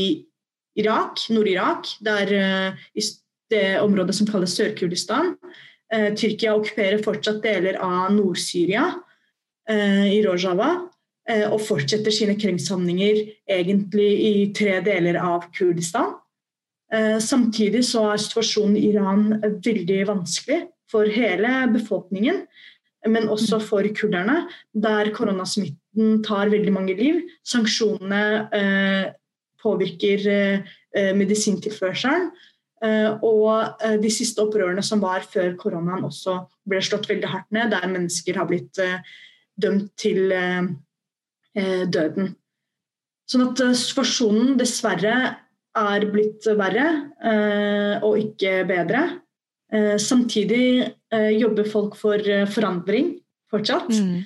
Irak, Nord-Irak, der det området som kalles Sør-Kurdistan. Eh, Tyrkia okkuperer fortsatt deler av Nord-Syria, eh, i Rojava, eh, og fortsetter sine krigshandlinger egentlig i tre deler av Kurdistan. Samtidig så er situasjonen i Iran veldig vanskelig for hele befolkningen, men også for kurderne, der koronasmitten tar veldig mange liv. Sanksjonene påvirker medisintilførselen. Eh, og eh, de siste opprørene som var før koronaen også ble slått veldig hardt ned, der mennesker har blitt eh, dømt til døden. Sånn at situasjonen dessverre er blitt verre og ikke bedre. Samtidig jobber folk for forandring fortsatt. Mm.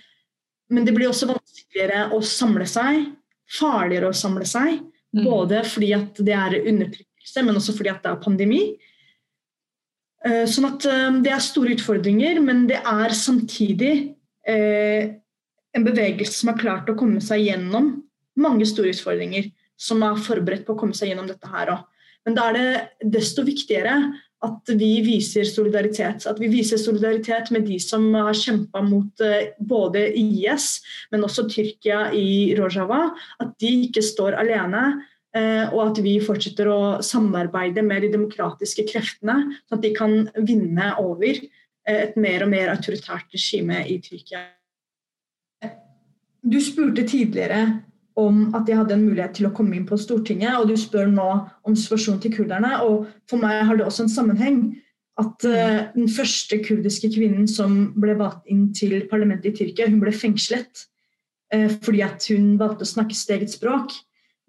Men det blir også vanskeligere å samle seg. Farligere å samle seg. Mm. Både fordi at det er undertrykkelse, men også fordi at det er pandemi. Eh, sånn at eh, det er store utfordringer, men det er samtidig eh, en bevegelse som har klart å komme seg gjennom mange store utfordringer. Som er forberedt på å komme seg gjennom dette her òg. Men da er det desto viktigere at vi viser solidaritet. At vi viser solidaritet med de som har kjempa mot både IS, men også Tyrkia i Rojava. At de ikke står alene Eh, og at vi fortsetter å samarbeide med de demokratiske kreftene, sånn at de kan vinne over eh, et mer og mer autoritært regime i Tyrkia. Du spurte tidligere om at jeg hadde en mulighet til å komme inn på Stortinget, og du spør nå om situasjonen til kurderne. og For meg har det også en sammenheng at uh, den første kurdiske kvinnen som ble valgt inn til parlamentet i Tyrkia, hun ble fengslet uh, fordi at hun valgte å snakke sitt eget språk.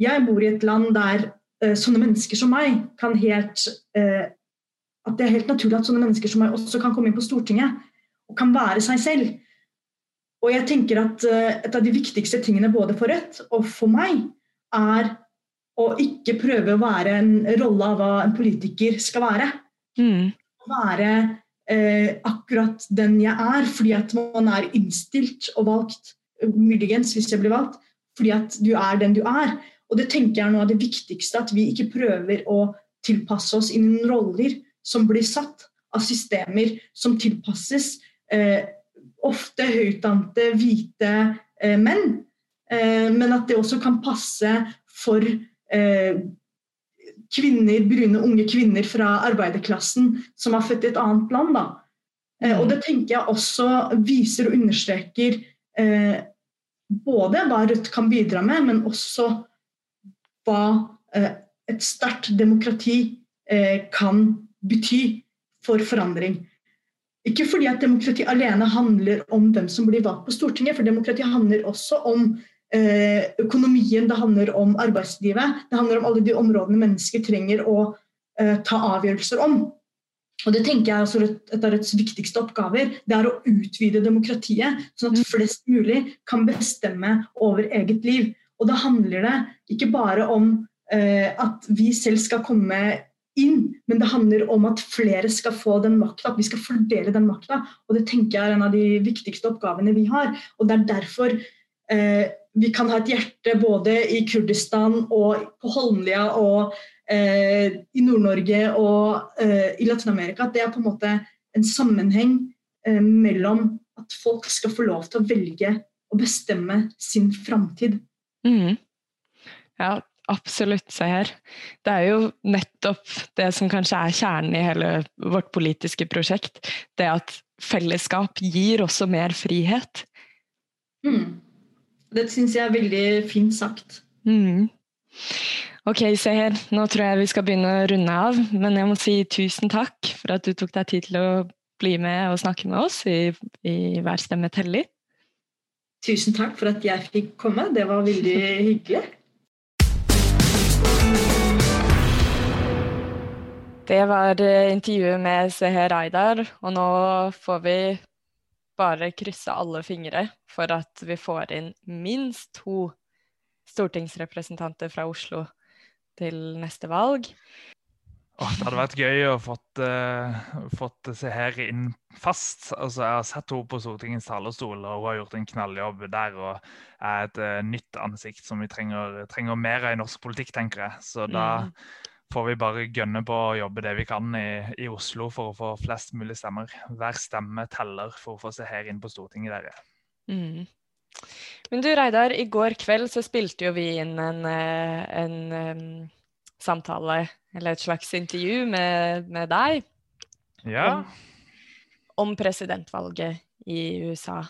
Jeg bor i et land der uh, sånne mennesker som meg kan helt At det er helt naturlig at sånne mennesker som meg også kan komme inn på Stortinget og kan være seg selv. Og jeg tenker at uh, et av de viktigste tingene både for Rødt og for meg er å ikke prøve å være en rolle av hva en politiker skal være. Mm. Være akkurat den jeg er, fordi at man er innstilt og valgt, muligens hvis jeg blir valgt, fordi at du er den du er. Og det tenker jeg er noe av det viktigste, at vi ikke prøver å tilpasse oss innen roller som blir satt av systemer som tilpasses eh, ofte høytdannede, hvite eh, menn. Eh, men at det også kan passe for eh, kvinner, brune, unge kvinner fra arbeiderklassen som er født i et annet land. Da. Eh, og det tenker jeg også viser og understreker eh, både hva Rødt kan bidra med, men også hva eh, et sterkt demokrati eh, kan bety for forandring. Ikke fordi at demokrati alene handler om hvem som blir valgt på Stortinget, for demokrati handler også om eh, økonomien, det handler om arbeidslivet. Det handler om alle de områdene mennesker trenger å ta avgjørelser om. Og det tenker jeg er Et av Rødts viktigste oppgaver det er å utvide demokratiet, sånn at flest mulig kan bestemme over eget liv. Og da handler det ikke bare om eh, at vi selv skal komme inn, men det handler om at flere skal få den makta, at vi skal fordele den makta. Og det tenker jeg er en av de viktigste oppgavene vi har. Og det er derfor eh, vi kan ha et hjerte både i Kurdistan og på Holmlia og eh, i Nord-Norge og eh, i Latin-Amerika. At det er på en måte en sammenheng eh, mellom at folk skal få lov til å velge og bestemme sin framtid. Mm. Ja, absolutt. Se her. Det er jo nettopp det som kanskje er kjernen i hele vårt politiske prosjekt. Det at fellesskap gir også mer frihet. Mm. Det syns jeg er veldig fint sagt. Mm. Ok, Seher, nå tror jeg vi skal begynne å runde av, men jeg må si tusen takk for at du tok deg tid til å bli med og snakke med oss i, i Hver stemme teller. Tusen takk for at jeg fikk komme. Det var veldig hyggelig. Det var eh, intervjuet med Seher Aydar, og nå får vi bare krysse alle fingre for at vi får inn minst to stortingsrepresentanter fra Oslo til neste valg. Oh, det hadde vært gøy å fått, uh, fått Seher inn fast. Altså, jeg har sett henne på Stortingets talerstol, og hun har gjort en knalljobb der. og er et uh, nytt ansikt som vi trenger, trenger, mer av i norsk politikk, tenker jeg. Så da mm får vi bare gønne på å jobbe det vi kan i, i, Oslo for å få flest mulig stemmer. Hver stemme teller for å få se her inn på Stortinget, dere. Mm. Men du Reidar, i går kveld så spilte jo vi inn en, en, en um, samtale, eller et slags intervju med, med deg. Ja. Om, om presidentvalget i USA.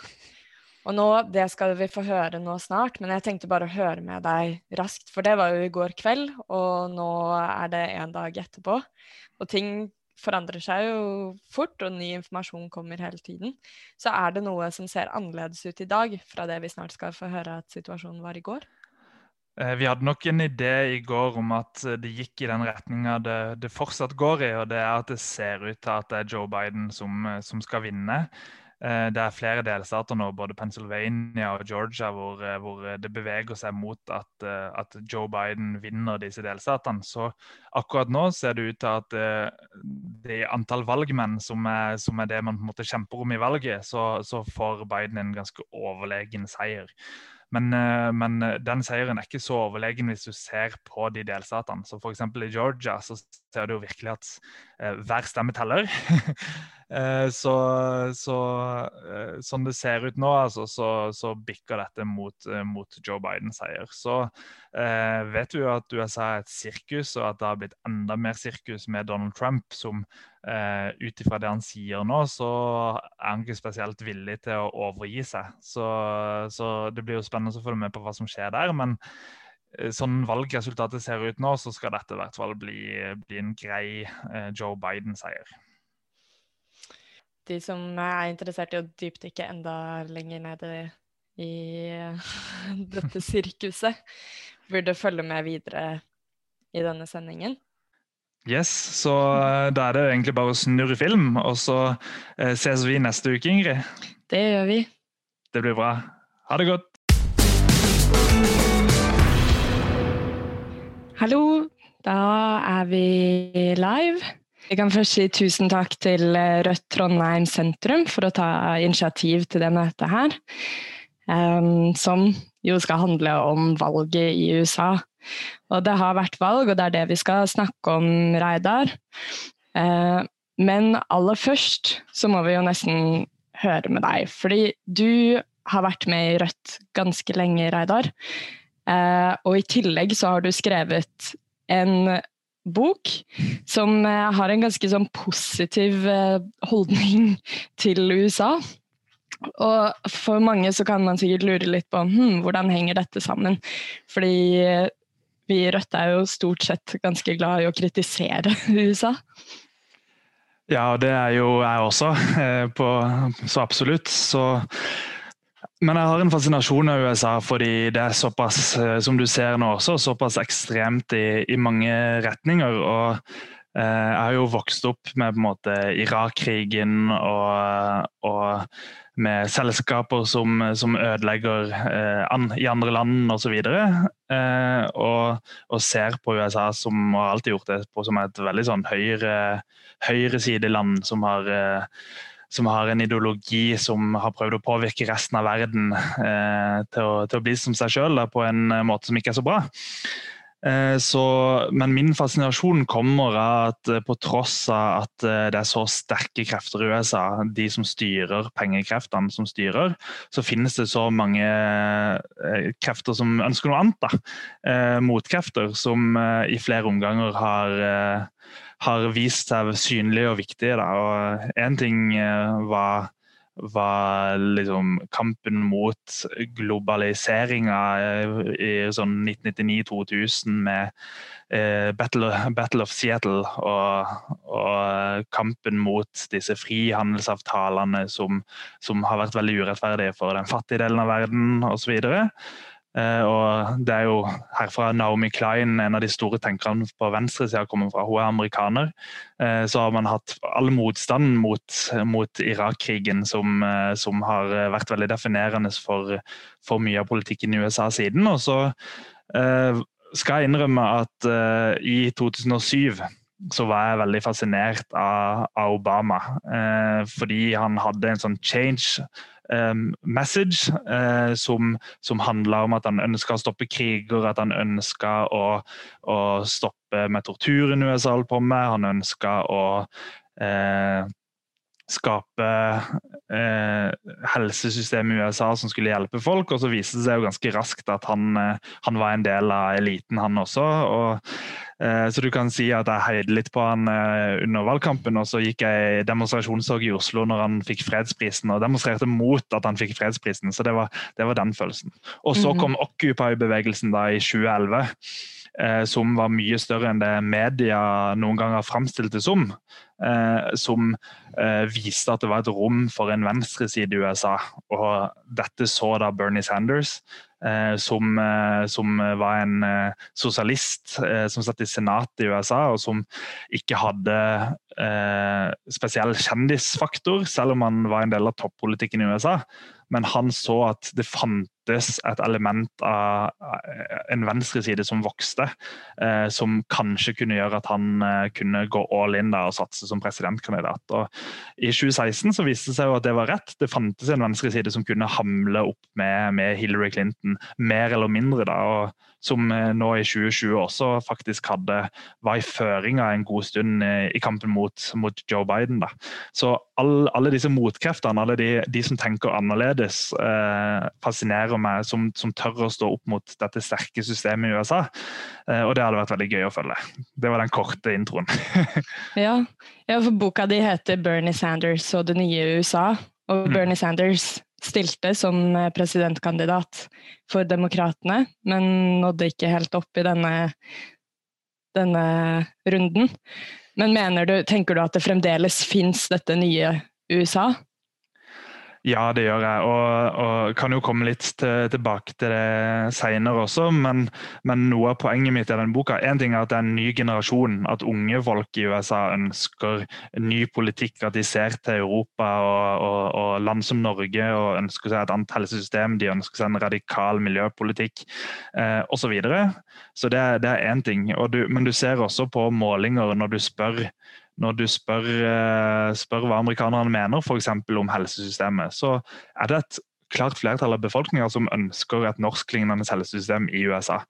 Og nå, Det skal vi få høre nå snart, men jeg tenkte bare å høre med deg raskt. For det var jo i går kveld, og nå er det en dag etterpå. Og ting forandrer seg jo fort, og ny informasjon kommer hele tiden. Så er det noe som ser annerledes ut i dag fra det vi snart skal få høre at situasjonen var i går? Eh, vi hadde nok en idé i går om at det gikk i den retninga det, det, fortsatt går i. Og det er at det ser ut til at det er Joe Biden som, som skal vinne. Eh, det er flere delstater nå, både Pennsylvania og Georgia, hvor, eh, hvor det beveger seg mot at, eh, at, Joe Biden vinner disse delstatene. Så akkurat nå ser det ut til at det antall valgmenn som er, som er det man på en måte kjemper om i valget, så, så får Biden en ganske overlegen seier. Men, men, den seieren er ikke så overlegen hvis du ser på de delstatene. Så F.eks. i Georgia så ser du jo virkelig at hver stemme teller. Eh, så, så, eh, sånn det ser ut nå, altså, så, så bikker dette mot, eh, mot Joe Biden-seier. Så eh, vet vi jo at USA er et sirkus, og at det har blitt enda mer sirkus med Donald Trump, som eh, ut ifra det han sier nå, så er han ikke spesielt villig til å overgi seg. Så, så det blir jo spennende å følge med på hva som skjer der. men sånn valgresultatet ser ut nå, så skal dette i hvert fall bli, bli en grei eh, Joe Biden-seier de som er interessert i å dypdykke enda lenger ned i dette sirkuset, burde følge med videre i denne sendingen. Yes, så eh, da er det egentlig bare å snurre film, og så eh, ses vi neste uke, Ingrid. Det gjør vi. Det blir bra. Ha det godt. Hallo, da er vi live. Vi kan først si tusen takk til eh, Rødt Trondheim sentrum for å ta initiativ til det møtet her. Um, som jo skal handle om valget i USA. Og det har vært valg, og det er det vi skal snakke om, Reidar. Uh, men aller først så må vi jo nesten høre med deg, fordi du har vært med i Rødt ganske lenge, Reidar. Uh, og i tillegg så har du skrevet en bok som eh, har en ganske sånn positiv eh, holdning til USA. Og for mange så kan man sikkert lure litt på hm, hvordan henger dette sammen. Fordi eh, vi i Rødt er jo stort sett ganske glad i å kritisere USA. Ja, det er jo jeg også, på, så absolutt. Så men jeg har en fascinasjon av USA fordi det er såpass, eh, som du ser nå også, såpass ekstremt i, i mange retninger. og eh, Jeg har jo vokst opp med på en måte Irak-krigen og, og, med selskaper som, som ødelegger eh, an, i andre land osv. Eh, og, og ser på USA som og har alltid gjort det på som et veldig sånn høyre, høyresideland som har eh, som har en ideologi som har prøvd å påvirke resten av verden eh, til, å, til, å, bli som seg sjøl på en måte som ikke er så bra. Eh, så, men min fascinasjon kommer av at eh, på tross av at eh, det er så sterke krefter i USA, de som styrer pengekreftene som styrer, så finnes det så mange krefter som ønsker noe annet. da. Motkrefter som i flere omganger har, har vist seg synlige og viktige. Da. Og en ting var var liksom kampen mot globaliseringa i sånn 1999-2000 med eh, Battle, Battle, of Seattle og, og, kampen mot disse frihandelsavtalene som, som, har vært veldig urettferdige for den fattige delen av verden osv. Eh, og det er jo herfra Naomi Klein, en av de store tenkerne på venstresida, kommer fra. Hun er amerikaner. Eh, så har man hatt all motstand mot, mot Irak-krigen, som, eh, som, har vært veldig definerende for, for, mye av politikken i USA siden. Og så skal jeg innrømme at i 2007 så var jeg veldig fascinert av, av Obama. Fordi han hadde en sånn change message uh, som, som handla om at han ønska å stoppe kriger, at han ønska å, å, stoppe med torturen USA holdt på med. Han ønska å uh, skape eh, helsesystemet i USA som skulle hjelpe folk. Og så viste det seg jo ganske raskt at han, han var en del av eliten, han også. og Eh, så du kan si at jeg heide litt på han eh, under valgkampen, og så gikk jeg i demonstrasjonstog i Oslo når han fikk fredsprisen, og demonstrerte mot at han fikk fredsprisen. Så det var, det var den følelsen. Og så mhm. kom Occupy-bevegelsen da i 2011. Eh, som var mye større enn det media noen gang har framstilt det som. Som viste at det var et rom for en venstreside i USA. Og dette så da Bernie Sanders. Eh, som, eh, som, var en eh, sosialist som satt i senatet i USA, og som ikke hadde spesiell kjendisfaktor, selv om han var en del av toppolitikken i USA. Men han så at det fantes et element av en venstreside som vokste, eh, som kanskje kunne gjøre at han eh, kunne gå all in der og satse som presidentkandidat. Og I 2016 så viste det seg jo at det var rett. Det fantes en venstreside som kunne hamle opp med, med Hillary Clinton, mer eller mindre. da, og som eh, nå i 2020 også faktisk hadde, var i føringa en god stund eh, i kampen mot, mot Joe Biden. Da. Så all, alle disse motkreftene, alle de, de som tenker annerledes, eh, fascinerer meg, som, som, tør å stå opp mot dette sterke systemet i USA. Eh, og det hadde vært veldig gøy å følge. Det var den korte introen. ja. ja, for boka di heter 'Bernie Sanders og det nye USA'. Og mm. Bernie Sanders stilte som eh, presidentkandidat for Demokratene, men nådde ikke helt opp i denne, denne runden. Men du, tenker du at det fremdeles fins dette nye USA? Ja, det gjør jeg, og, og kan jo komme litt til, tilbake til det senere også. Men, men, noe av poenget mitt i den boka en ting er at det er en ny generasjon. At unge folk i USA ønsker ny politikk. At de ser til Europa og, og, og land som Norge og ønsker seg et annet helsesystem. De ønsker seg en radikal miljøpolitikk eh, osv. Så, videre. så det, det er én ting. Du, men du ser også på målinger når du spør når du spør, eh, spør hva amerikanerne mener f.eks. om helsesystemet, så er det et klart flertall av befolkninga som ønsker et norsklignende helsesystem i USA.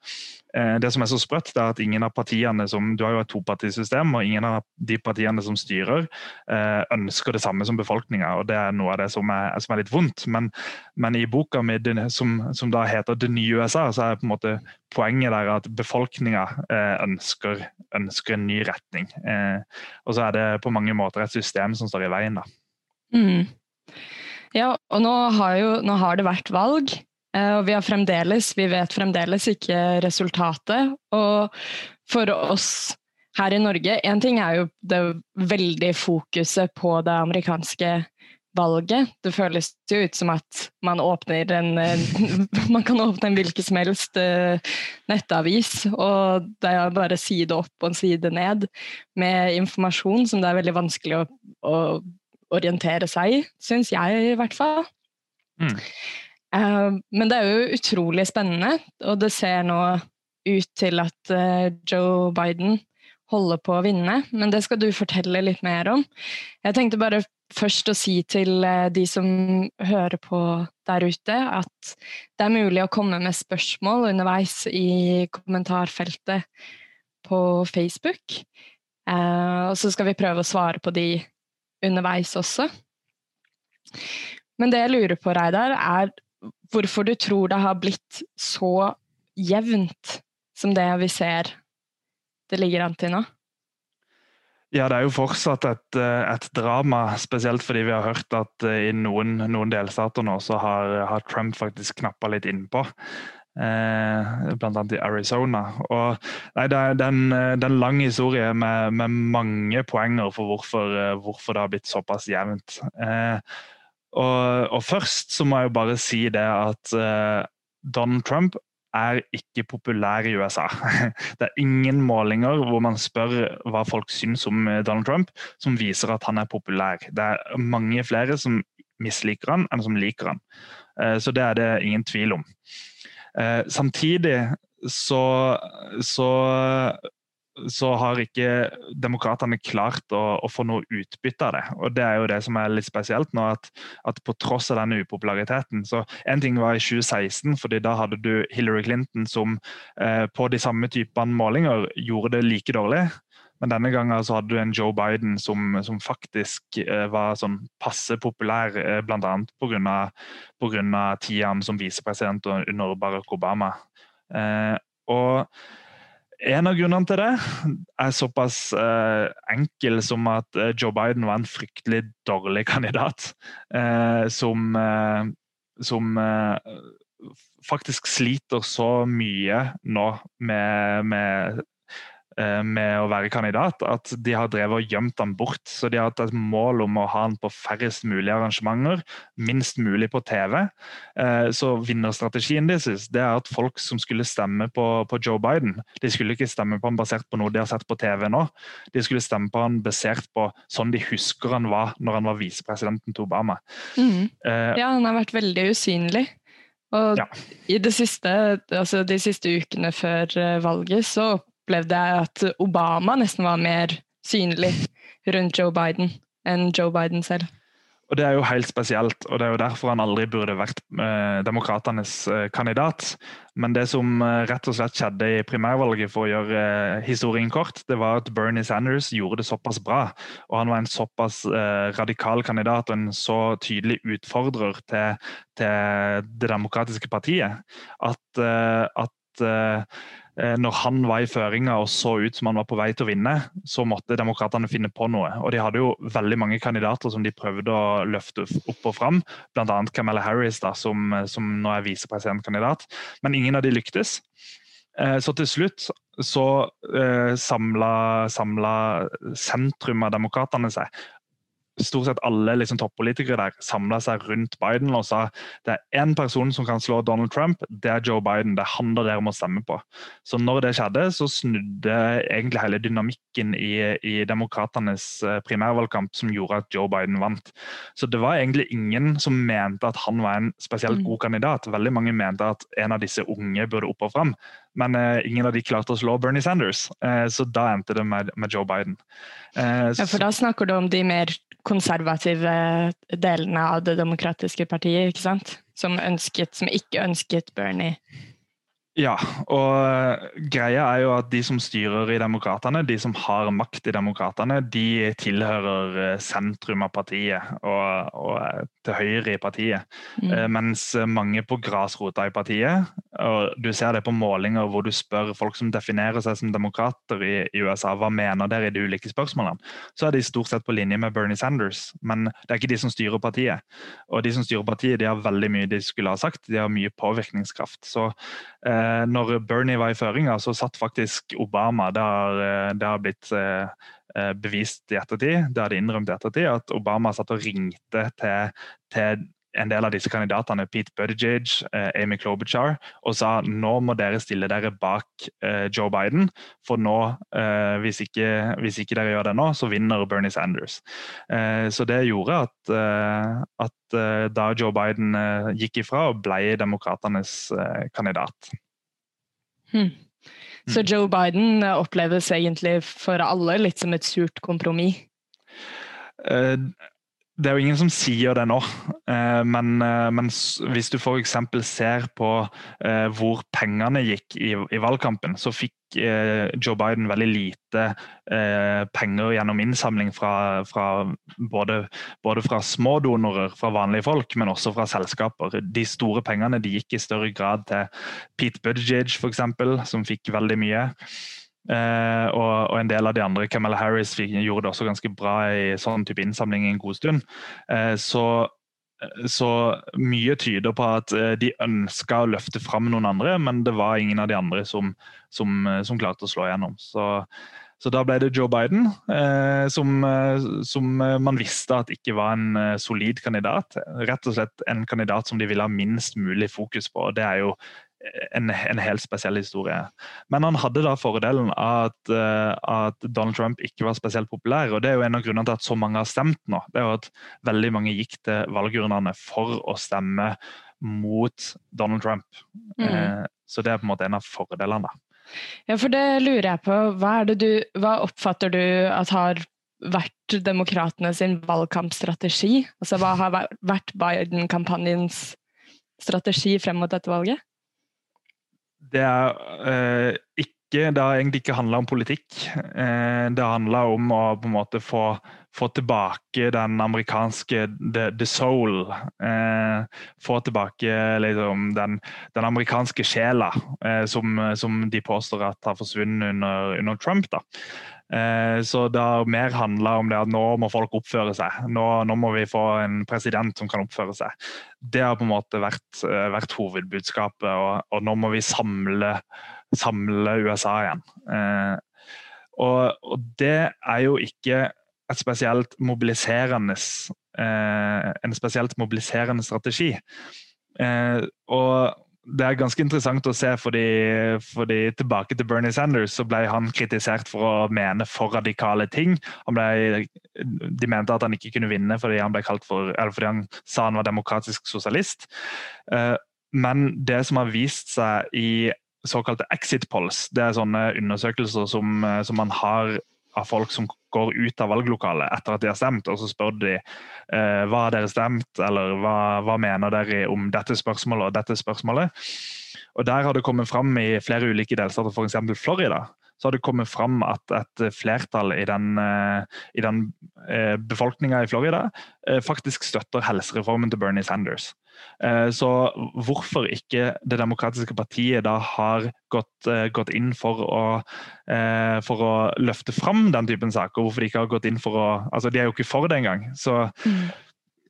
Eh, det som er så sprøtt, er at ingen av partiene som, Du har jo et topartisystem, og ingen av de partiene som styrer, eh, ønsker det samme som befolkninga. Det er noe av det som er, som er litt vondt. Men, men, i boka mi, som, som, da heter 'Det nye USA', så er på en måte poenget der at befolkninga eh, ønsker, ønsker, en ny retning. Og så er det på mange måter et system som står i veien. da. Mm. Ja, og nå har, jo, nå har det vært valg. Eh, og vi, vi vet fremdeles ikke resultatet. Og for oss her i Norge Én ting er jo det veldig fokuset på det amerikanske valget. Det føles jo ut som at man åpner en Man kan åpne en hvilken som helst eh, nettavis, og det er bare side opp og side ned med informasjon som det er veldig vanskelig å, å orientere seg i, syns jeg i hvert fall. Mm. Eh, men det er jo utrolig spennende, og det ser nå ut til at eh, Joe Biden holder på å vinne. Men det skal du fortelle litt mer om. Jeg tenkte bare først å si til eh, de som hører på der ute, at det er mulig å komme med spørsmål underveis i kommentarfeltet på Facebook. Og så skal vi prøve å svare på de underveis også. Men det jeg lurer på, Reidar, er hvorfor du tror det har blitt så jevnt som det vi ser det ligger an til nå? Ja, det er jo fortsatt et, eh, et, drama, spesielt fordi vi har hørt at eh, i noen, noen delstater nå så har, har Trump faktisk knappa litt innpå. Eh, Bl.a. i Arizona. Og, nei, det, er, en, det er en lang historie med, med mange poenger for hvorfor, eh, hvorfor, det har blitt såpass jevnt. Eh, og, og, først så må jeg jo bare si det at eh, Donald Trump er ikke populær i USA. Det er ingen målinger hvor man spør hva folk syns om eh, Donald Trump, som viser at han er populær. Det er mange flere som misliker han enn som liker han. Eh, så det er det ingen tvil om. Eh, samtidig så, så så har ikke demokratene klart å, å, få noe utbytte av det. Og Det er jo det som er litt spesielt nå, at, at på tross av denne upopulariteten så En ting var i 2016, fordi da hadde du Hillary Clinton som eh, på de samme typene målinger gjorde det like dårlig. Men denne gangen så hadde du en Joe Biden som, som faktisk eh, var sånn passe populær, eh, bl.a. pga. tida som visepresident under Barack Obama. Eh, og en av grunnene til det er såpass eh, enkel som at uh, Joe Biden var en fryktelig dårlig kandidat. Uh, som, som faktisk sliter så mye nå med, med Eh, med å være kandidat, at de har drevet og gjemt han bort. Så de har hatt et mål om å ha han på færrest mulig arrangementer, minst mulig på TV. Eh, så vinnerstrategien deres det er at folk som skulle stemme på, på, Joe Biden, de skulle ikke stemme på han basert på noe de har sett på TV nå. De skulle stemme på han basert på sånn de husker han var når han var visepresidenten til Obama. Mm. Uh, ja, han har vært veldig usynlig. Og ja. i det siste, altså de siste ukene før valget så opplevde jeg at Obama nesten var mer synlig rundt Joe Biden enn Joe Biden selv. Og Det er jo helt spesielt, og det er jo derfor han aldri burde vært eh, demokratenes eh, kandidat. Men det som eh, rett og slett skjedde i primærvalget, for å gjøre eh, historien kort, det var at Bernie Sanders gjorde det såpass bra, og han var en såpass eh, radikal kandidat og en så tydelig utfordrer til, til det demokratiske partiet, at, eh, at når han var i føringa og så ut som han var på vei til å vinne, så måtte demokratene finne på noe. Og de hadde jo veldig mange kandidater som de prøvde å løfte opp og fram, bl.a. Camilla Harris, da, som, som nå er visepresidentkandidat. Men ingen av de lyktes. Eh, så til slutt så eh, samla sentrum av demokratene seg stort sett alle liksom, toppolitikere der samla seg rundt Biden og sa det er én person som kan slå Donald Trump, det er Joe Biden. Det er han dere må stemme på. Så når det skjedde, så snudde egentlig hele dynamikken i, i demokratenes eh, primærvalgkamp som gjorde at Joe Biden vant. Så det var egentlig ingen som mente at han var en spesielt mm. god kandidat. Veldig mange mente at en av disse unge burde opp og fram. Men uh, ingen av de klarte å slå Bernie Sanders, uh, så da endte det med, med Joe Biden. Uh, ja, For da snakker du om de mer konservative delene av Det demokratiske partiet, ikke sant? Som, ønsket, som ikke ønsket Bernie. Ja, og eh, greia er jo at de som styrer i Demokratene, de som har makt i Demokratene, de tilhører eh, sentrum av partiet og, og til høyre i partiet. Mm. Eh, mens mange på grasrota i partiet, og du ser det på målinger hvor du spør folk som definerer seg som demokrater i, i USA, hva mener dere i de ulike spørsmålene, så er de stort sett på linje med Bernie Sanders. Men det er ikke de som styrer partiet. Og de som styrer partiet, de har veldig mye de skulle ha sagt, de har mye påvirkningskraft. Så eh, Eh, når Bernie var i føringa, så satt faktisk Obama eh, det har blitt eh, bevist i ettertid, det har de innrømt i ettertid, at Obama satt og ringte til, til en del av disse kandidatene, Pete Buttigieg, eh, Amy Klobuchar, og sa nå må dere stille dere bak eh, Joe Biden, for nå, eh, hvis ikke, hvis, ikke, dere gjør det nå, så vinner Bernie Sanders. så det gjorde at, at da Joe Biden gikk ifra og ble demokratenes kandidat. Hmm. Så hmm. Joe Biden oppleves egentlig for alle litt som et surt kompromiss? Det er jo ingen som sier det nå, eh, men, eh, men hvis du f.eks. ser på eh, hvor pengene gikk i, i valgkampen, så fikk Joe Biden veldig lite penger gjennom innsamling fra, fra både, både, fra små donorer, fra vanlige folk, men også fra selskaper. De store pengene de gikk i større grad til Pete Buttigieg, f.eks., som fikk veldig mye. Uh, og, og, en del av de andre, Camilla Harris gjorde det også ganske bra i sånn type innsamling en god stund. Uh, så, så, mye tyder på at uh, de ønska å løfte fram noen andre, men det var ingen av de andre som, som, som klarte å slå igjennom. Så, så, da ble det Joe Biden, som, som, man visste at ikke var en solid kandidat. Rett og slett en kandidat som de ville ha minst mulig fokus på. og Det er jo en, en, helt spesiell historie. Men han hadde da fordelen at, uh, at, Donald Trump ikke var spesielt populær. og Det er jo en av grunnene til at så mange har stemt nå. Det er jo at Veldig mange gikk til valgurnene for å stemme mot Donald Trump. Mm. Uh, så det er på en måte en av fordelene. Ja, for det lurer jeg på. Hva, du, hva oppfatter du at har vært demokratene sin valgkampstrategi? Altså, hva har vært Biden-kampanjens strategi frem mot dette valget? Det er eh, ikke det har egentlig ikke handla om politikk. Eh, det handla om å på en måte få, få tilbake den amerikanske the, the soul. Eh, få tilbake liksom, den, den, amerikanske sjela som, som, de påstår at har forsvunnet under, under Trump. da. Eh, så det har mer handla om det at nå må folk oppføre seg. Nå, nå, må vi få en president som kan oppføre seg. Det har på en måte vært, eh, vært hovedbudskapet, og, og, nå må vi samle, samle USA igjen. Eh, og, og, det er jo ikke et spesielt mobiliserende en spesielt mobiliserende strategi. og det er ganske interessant å se, fordi, fordi, tilbake til Bernie Sanders så ble han kritisert for å mene for radikale ting. Ble, de mente at han ikke kunne vinne fordi han, for, fordi han sa han var demokratisk sosialist. Eh, men det som har vist seg i såkalte exit polls, det er sånne undersøkelser som, eh, som man har av folk som går ut av valglokalet etter at de har stemt, og så spør de eh, hva har dere stemt, eller hva, hva, mener dere om dette spørsmålet og dette spørsmålet. Og Der har det kommet fram i flere ulike delstater, f.eks. Florida, så har det kommet fram at et flertall i den, eh, i den eh, befolkninga i Florida eh, faktisk støtter helsereformen til Bernie Sanders. Eh, så hvorfor ikke Det demokratiske partiet da har gått, eh, gått inn for å, eh, for å løfte fram den typen saker, hvorfor de ikke har gått inn for å altså De er jo ikke for det engang. Så, mm.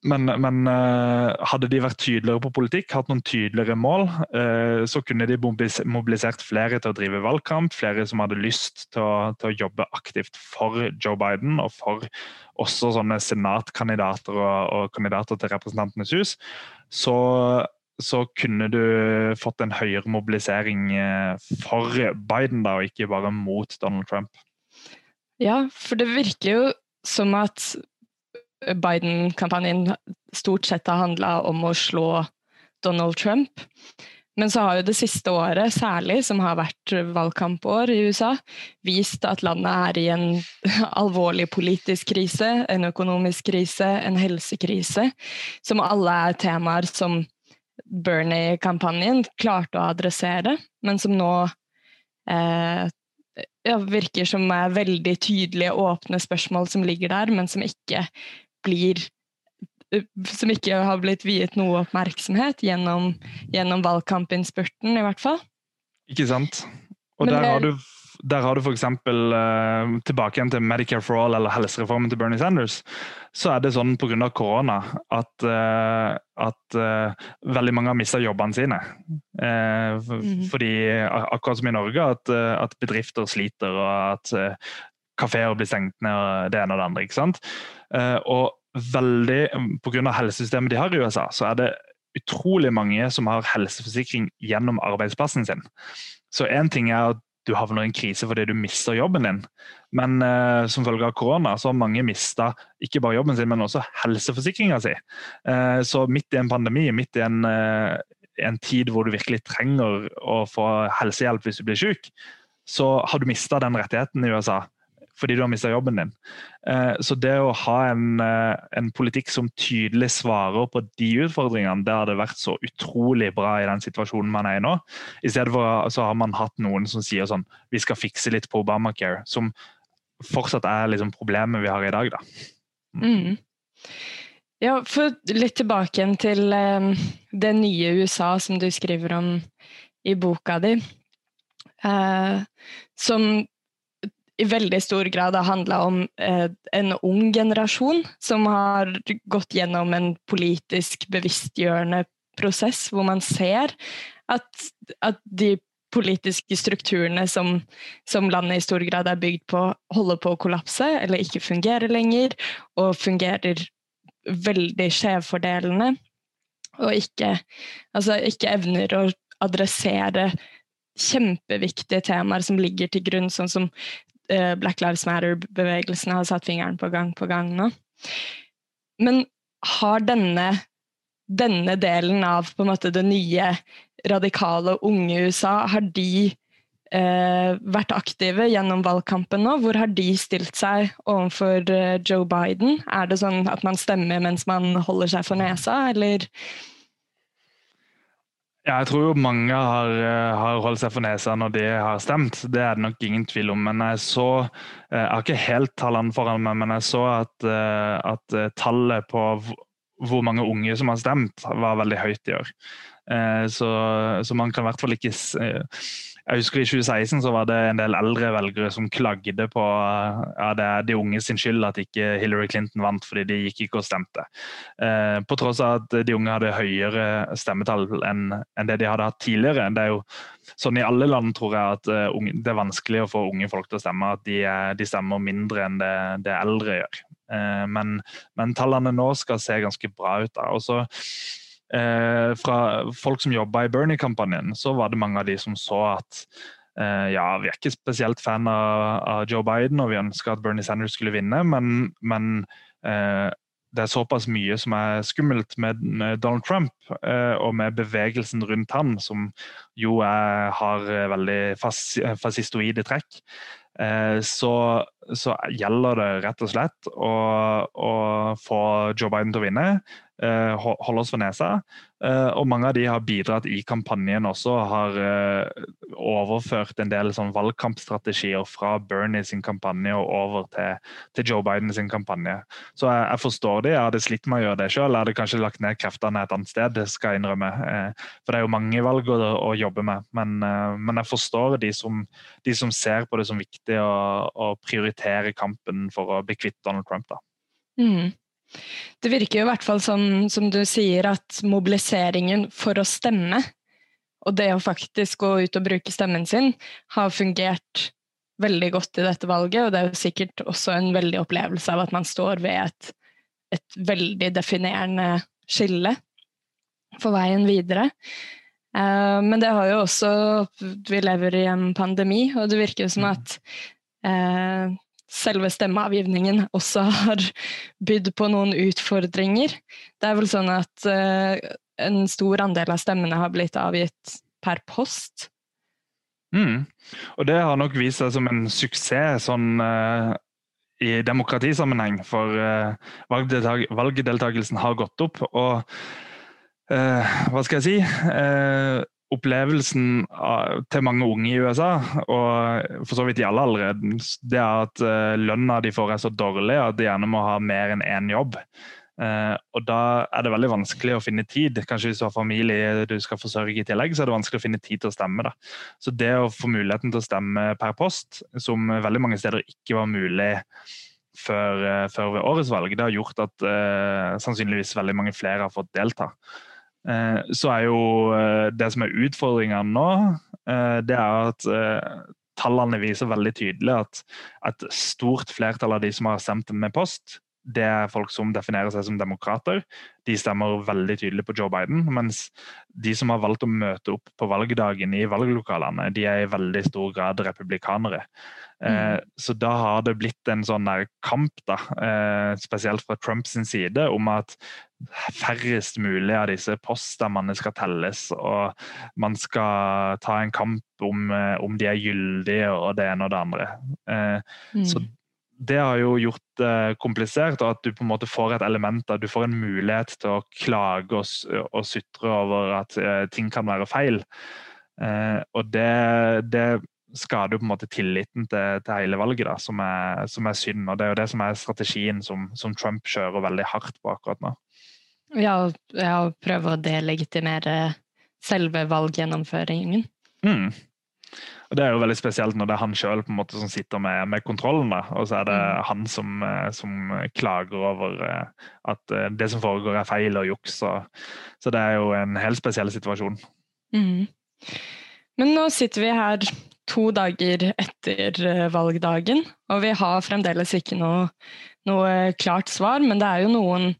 Men, men hadde de vært tydeligere på politikk, hatt noen tydeligere mål, så kunne de mobilisert flere til å drive valgkamp, flere som hadde lyst til å, til å jobbe aktivt for Joe Biden og for også sånne senatkandidater og, og kandidater til Representantenes hus så, så kunne du fått en høyere mobilisering eh, for Biden, da, og ikke bare mot Donald Trump. Ja, for det virker jo som at Biden-kampanjen stort sett har handla om å slå Donald Trump. Men så har jo det siste året, særlig, som har vært valgkampår i USA, vist at landet er i en alvorlig politisk krise, en økonomisk krise, en helsekrise, som alle er temaer som Bernie-kampanjen klarte å adressere, men som nå eh, ja, virker som er veldig tydelige, åpne spørsmål som ligger der, men som ikke blir som ikke har blitt viet noe oppmerksomhet gjennom, gjennom valgkampinnspurten, i hvert fall. Ikke sant. Og der har, du, der har du f.eks. Uh, tilbake igjen til Medicare for all eller helsereformen til Bernie Sanders. Så er det sånn pga. korona at, uh, at uh, veldig mange har mista jobbene sine. Uh, mm. Fordi akkurat som i Norge, at, at bedrifter sliter og at kafeer blir stengt ned og det ene og det andre. ikke sant? og veldig Pga. helsesystemet de har i USA, så er det utrolig mange som har helseforsikring gjennom arbeidsplassen sin. Så én ting er at du havner i en krise fordi du mister jobben din. Men eh, som følge av korona så har mange mista ikke bare jobben sin, men også helseforsikringa si. Eh, så midt i en pandemi, midt i en, eh, en, tid hvor du virkelig trenger å få helsehjelp hvis du blir syk, så har du mista den rettigheten i USA fordi du har mista jobben din. Eh, så det å ha en, eh, en, politikk som tydelig svarer på de utfordringene, det hadde vært så utrolig bra i den situasjonen man er i nå. I stedet for så har man hatt noen som sier sånn Vi skal fikse litt på Obamacare. Som fortsatt er liksom problemet vi har i dag, da. Mm. Ja, for litt tilbake igjen til um, det nye USA som du skriver om i boka di. Som i veldig stor grad har handla om eh, en ung generasjon som har gått gjennom en politisk bevisstgjørende prosess, hvor man ser at, at de politiske strukturene som, som, landet i stor grad er bygd på, holder på å kollapse eller ikke fungerer lenger, og fungerer veldig skjevfordelende. Og ikke, altså ikke evner å adressere kjempeviktige temaer som ligger til grunn, sånn som Black Lives Matter-bevegelsen har satt fingeren på gang på gang nå. Men har denne, denne delen av måte, det nye radikale unge USA, har de eh, vært aktive gjennom valgkampen nå? Hvor har de stilt seg overfor eh, Joe Biden? Er det sånn at man stemmer mens man holder seg for nesa, eller? Ja, jeg tror jo mange har, eh, har, holdt seg for nesa når de har stemt. Det er det nok ingen tvil om. Men jeg så eh, Jeg har ikke helt tallene foran meg, men jeg så at, at tallet på hvor mange unge som har stemt, var veldig høyt i år. Eh, så, så, man kan i hvert fall ikke eh, Jeg husker I 2016 så var det en del eldre velgere som klagde på ja, det er de unge sin skyld at ikke Hillary Clinton vant, fordi de gikk ikke og stemte. Eh, på tross av at de unge hadde høyere stemmetall enn, enn det de hadde hatt tidligere. Det er jo sånn I alle land tror jeg at uh, det er vanskelig å få unge folk til å stemme. At de, de stemmer mindre enn det, det eldre gjør. Eh, men, men, tallene nå skal se ganske bra ut. da. Og så eh, fra folk som jobba i Bernie-kampanjen, så var det mange av de som så at eh, ja, vi er ikke spesielt fan av, av, Joe Biden, og vi ønska at Bernie Sanders skulle vinne, men, men eh, det er såpass mye som er skummelt med, med Donald Trump eh, og med bevegelsen rundt han, som jo er, har veldig fas, fascistoide trekk. Eh, så, så, gjelder det rett og slett å, å få Joe Biden til å vinne. Eh, holde oss for nesa. Eh, og mange av de har bidratt i kampanjen også, har eh, overført en del sånn valgkampstrategier fra Bernie sin kampanje og over til, til Joe Biden sin kampanje. Så jeg, jeg, forstår det. Jeg hadde slitt med å gjøre det sjøl. Jeg hadde kanskje lagt ned kreftene et annet sted, det skal jeg innrømme. For det er jo mange valg å, å jobbe med. Men, men, jeg forstår de som, de som ser på det som viktig å, å prioritere kampen for å bli kvitt Donald Trump. da. Mm. Det virker jo i hvert fall som, som du sier, at mobiliseringen for å stemme, og det å faktisk gå ut og bruke stemmen sin, har fungert veldig godt i dette valget. Og det er jo sikkert også en veldig opplevelse av at man står ved et, et veldig definerende skille for veien videre. Uh, men det har jo også Vi lever i en pandemi, og det virker jo som mm. at uh, selve stemmeavgivningen også har bydd på noen utfordringer. Det er vel sånn at uh, en stor andel av stemmene har blitt avgitt per post. Mm. Og det har nok vist seg som en suksess sånn uh, i demokratisammenheng, for uh, valgdeltakelsen har gått opp. Og hva skal jeg si? Opplevelsen til mange unge i USA, og for så vidt i alle aldre, det er at uh, lønna de får er så dårlig at de gjerne må ha mer enn én jobb. Uh, og Da er det veldig vanskelig å finne tid. Kanskje hvis du har familie du skal forsørge i tillegg, så er det vanskelig å finne tid til å stemme. da. Så det å få muligheten til å stemme per post, som veldig mange steder ikke var mulig før, uh, før ved årets valg, det har gjort at sannsynligvis veldig mange flere har fått delta. Eh, så er jo eh, det som er utfordringene nå, eh, det er at tallene viser veldig tydelig at et stort flertall av de som har stemt med post, det er folk som definerer seg som demokrater. De stemmer veldig tydelig på Joe Biden. Mens de som har valgt å møte opp på valgdagen i valglokalene, de er i veldig stor grad republikanere. Mm. så da har det blitt en sånn kamp, da, spesielt fra Trumps side, om at færrest mulig av disse poststemmene skal telles, og man skal ta en kamp om, eh, om de er gyldige og det ene og det andre. Eh, mm. Så det har jo gjort det komplisert, og at du på en måte får et element der du får en mulighet til å klage og, og sutre over at uh, ting kan være feil. Uh, og det, det, skader jo på en måte tilliten til, til hele valget, da, som er, som er, synd. og Det er jo det som er strategien som, som Trump kjører veldig hardt på akkurat nå. Ja, ja prøve å delegitimere selve valggjennomføringen. Mm. Og Det er jo veldig spesielt når det er han sjøl som sitter med, med kontrollen, da, og så er det mm. han som, eh, som, klager over eh, at eh, det som foregår er feil og juks. Så, så det er jo en helt spesiell situasjon. Mm. Men nå sitter vi her to dager etter valgdagen, og vi har fremdeles ikke noe, noe klart svar, men det er jo noen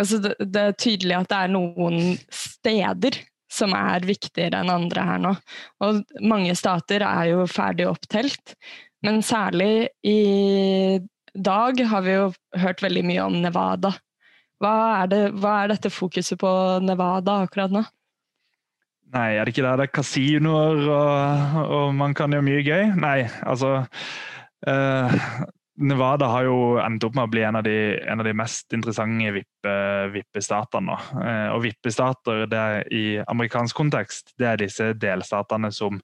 altså det, det, er tydelig at det er noen steder som er viktigere enn andre her nå. Og mange stater er jo ferdig opptelt, men særlig i dag har vi jo hørt veldig mye om Nevada. Hva er, det, hva er dette fokuset på Nevada akkurat nå? Nei, er det ikke der det er kasinoer og, og man kan gjøre mye gøy? Nei, altså uh, Nevada har jo endt opp med å bli en av de, en av de mest interessante vippestatene. Vippe eh, og vippestater i amerikansk kontekst det er disse delstatene som,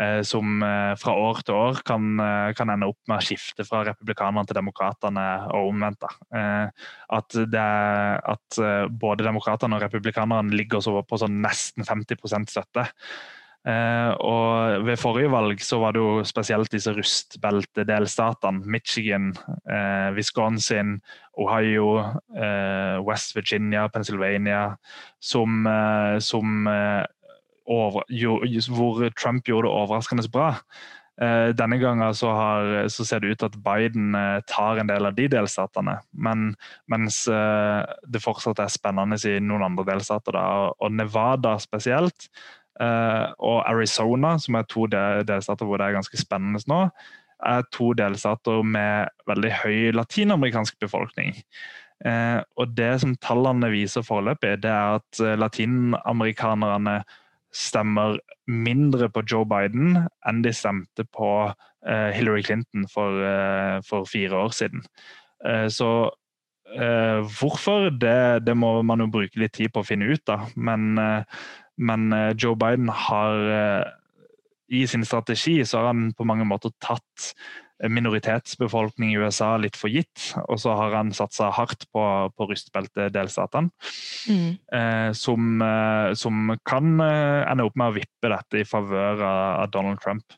eh, som eh, fra år til år kan, kan, ende opp med å skifte fra republikanerne til demokratene og omvendt. At, at både demokratene og republikanerne ligger på sånn nesten 50 støtte. Eh, og ved forrige valg så var det jo spesielt disse rustbeltedelstatene. Michigan, eh, Wisconsin, Ohio, eh, West Virginia, Pennsylvania, som, som over, jo, hvor Trump gjorde det overraskende bra. Denne gangen så, har, så, ser det ut til at Biden tar en del av de delstatene. Men, mens det fortsatt er spennende i noen andre delstater. Da, og Nevada spesielt og Arizona, som er to delstater hvor det er ganske spennende nå, er to delstater med veldig høy latinamerikansk befolkning. Eh, og det som tallene viser foreløpig, det er at eh, latinamerikanerne stemmer mindre på Joe Biden enn de stemte på Hillary Clinton for, for fire år siden. Så hvorfor, det, det, må man jo bruke litt tid på å finne ut, da. Men men eh, Joe Biden har eh, i sin strategi så har han på mange måter tatt minoritetsbefolkning i USA litt for gitt. Og så har han satsa hardt på, på rustbeltedelstatene. Mm. Eh, som, eh, som, kan eh, ende opp med å vippe dette i favør av, av, Donald Trump.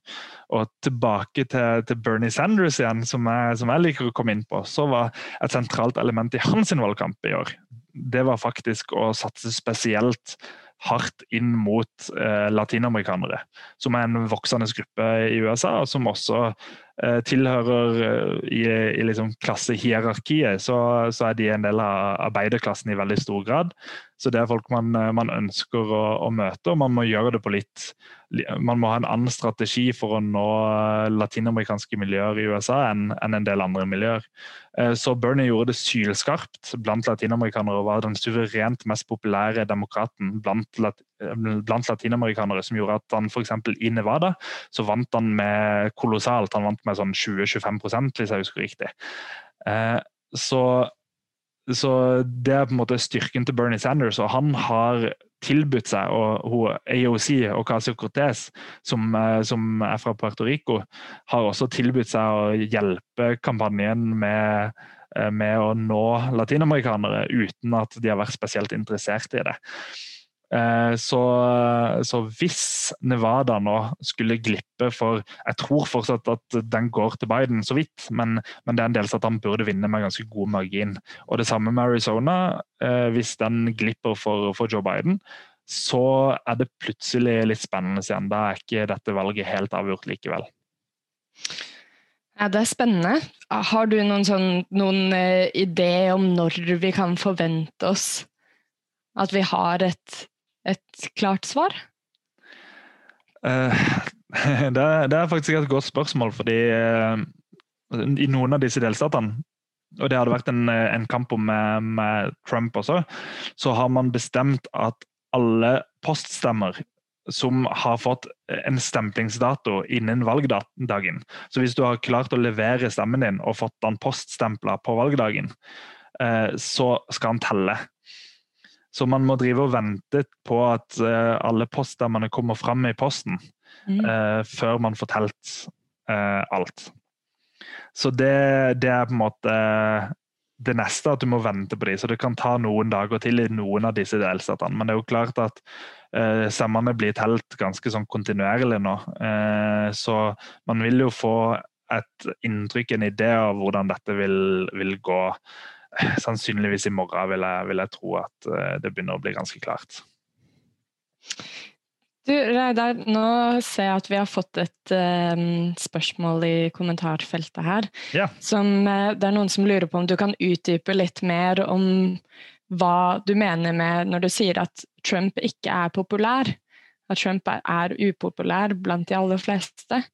Og tilbake til, til Bernie Sanders igjen, som jeg, som jeg, liker å komme inn på, så var et sentralt element i hans valgkamp i år, det var faktisk å satse spesielt hardt inn mot eh, latinamerikanere, som er en voksende gruppe i USA, og som også tilhører eh, i, i liksom klassehierarkiet, så, så, er de en del av arbeiderklassen i veldig stor grad. Så det er folk man, eh, man ønsker å, å, møte, og man må gjøre det på litt Man må ha en annen strategi for å nå eh, latinamerikanske miljøer i USA enn, enn en del andre miljøer. Eh, så Bernie gjorde det sylskarpt blant latinamerikanere og var den suverent mest populære demokraten blant, blant latinamerikanere, som gjorde at han f.eks. i Nevada så vant han med kolossalt. Han vant med sånn 20-25 hvis jeg husker riktig. Så så Det er på en måte styrken til Bernie Sanders, og han har tilbudt seg, og hun, AOC og Casio Cortez, som, eh, som, er fra Puerto Rico, har også tilbudt seg å hjelpe kampanjen med, eh, med å nå latinamerikanere, uten at de har vært spesielt interessert i det. Eh, så, så, hvis Nevada nå skulle glippe for Jeg tror fortsatt at den går til Biden, så vidt, men, men det er en delstat han burde vinne med ganske god margin. Og det samme med Arizona. Eh, hvis den glipper for, for Joe Biden, så er det plutselig litt spennende igjen. Da er ikke dette valget helt avgjort likevel. Ja, Det er spennende. Har du noen, sånn, noen uh, idé om når vi kan forvente oss at vi har et et klart svar? Uh, det, er, faktisk et godt spørsmål, fordi uh, i noen av disse delstatene og det hadde vært en, en kamp om med, med, Trump også, så har man bestemt at alle poststemmer som har fått en stemplingsdato innen valgdagen. Så hvis du har klart å levere stemmen din og fått den poststempla på valgdagen, eh, så skal han telle. Så man må drive og vente på at eh, alle poststemmene kommer fram i posten mm. Eh, før man får telt alt. Så det, det, er på en måte det neste, at du må vente på de, Så det kan ta noen dager til i noen av disse delstatene. Men det er jo klart at eh, stemmene blir telt ganske sånn kontinuerlig nå. Eh, så man vil jo få et inntrykk, en idé av hvordan dette vil, vil gå. Sannsynligvis i morgen vil jeg, vil jeg tro at eh, det begynner å bli ganske klart. Du, Reidar, nå ser jeg at vi har fått et um, spørsmål i kommentarfeltet her. Ja. Som, uh, det er noen som lurer på om du kan utdype litt mer om hva du mener med når du sier at Trump ikke er populær. At Trump er, er upopulær blant de aller fleste.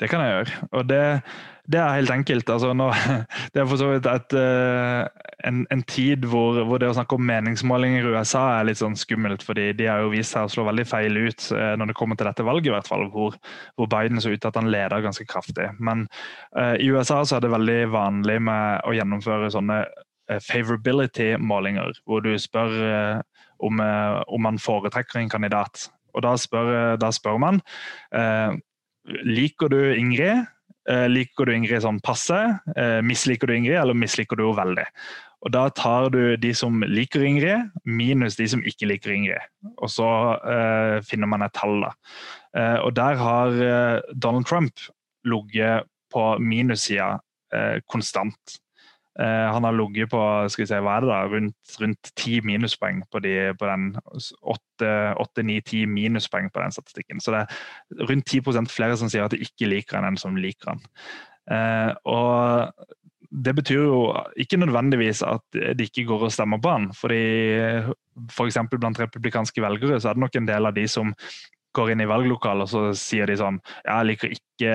Det kan jeg gjøre. Og det, det er helt enkelt. Altså, nå, det er for så vidt et, eh, en, en, tid hvor, hvor, det å snakke om meningsmålinger i USA er litt sånn skummelt. fordi de har jo vist seg å slå veldig feil ut eh, når det kommer til dette valget, i hvert fall, hvor, hvor Biden så ut til at han leder ganske kraftig. Men uh, i USA så er det veldig vanlig med å gjennomføre sånne uh, favorability-målinger, hvor du spør uh, om, om man foretrekker en kandidat. Og da spør, da spør man liker du Ingrid. Eh, liker du Ingrid sånn passe? Eh, misliker du Ingrid, eller misliker du henne veldig? Og Da tar du de som liker Ingrid, minus de som ikke liker Ingrid. Og så eh, finner man et tall. da. Eh, og Der har eh, Donald Trump ligget på minussida eh, konstant. Han har ligget på skal vi si, hva er det da, rundt, rundt 10 minuspoeng på, de, på den 8-9-10 minuspoeng på den statistikken. Så det er rundt 10% flere som sier at de ikke liker han enn som liker han. Eh, og det betyr jo ikke nødvendigvis at de ikke går og stemmer på han. fordi F.eks. For blant republikanske velgere så er det nok en del av de som går inn i valglokalet og så sier de sånn Jeg liker ikke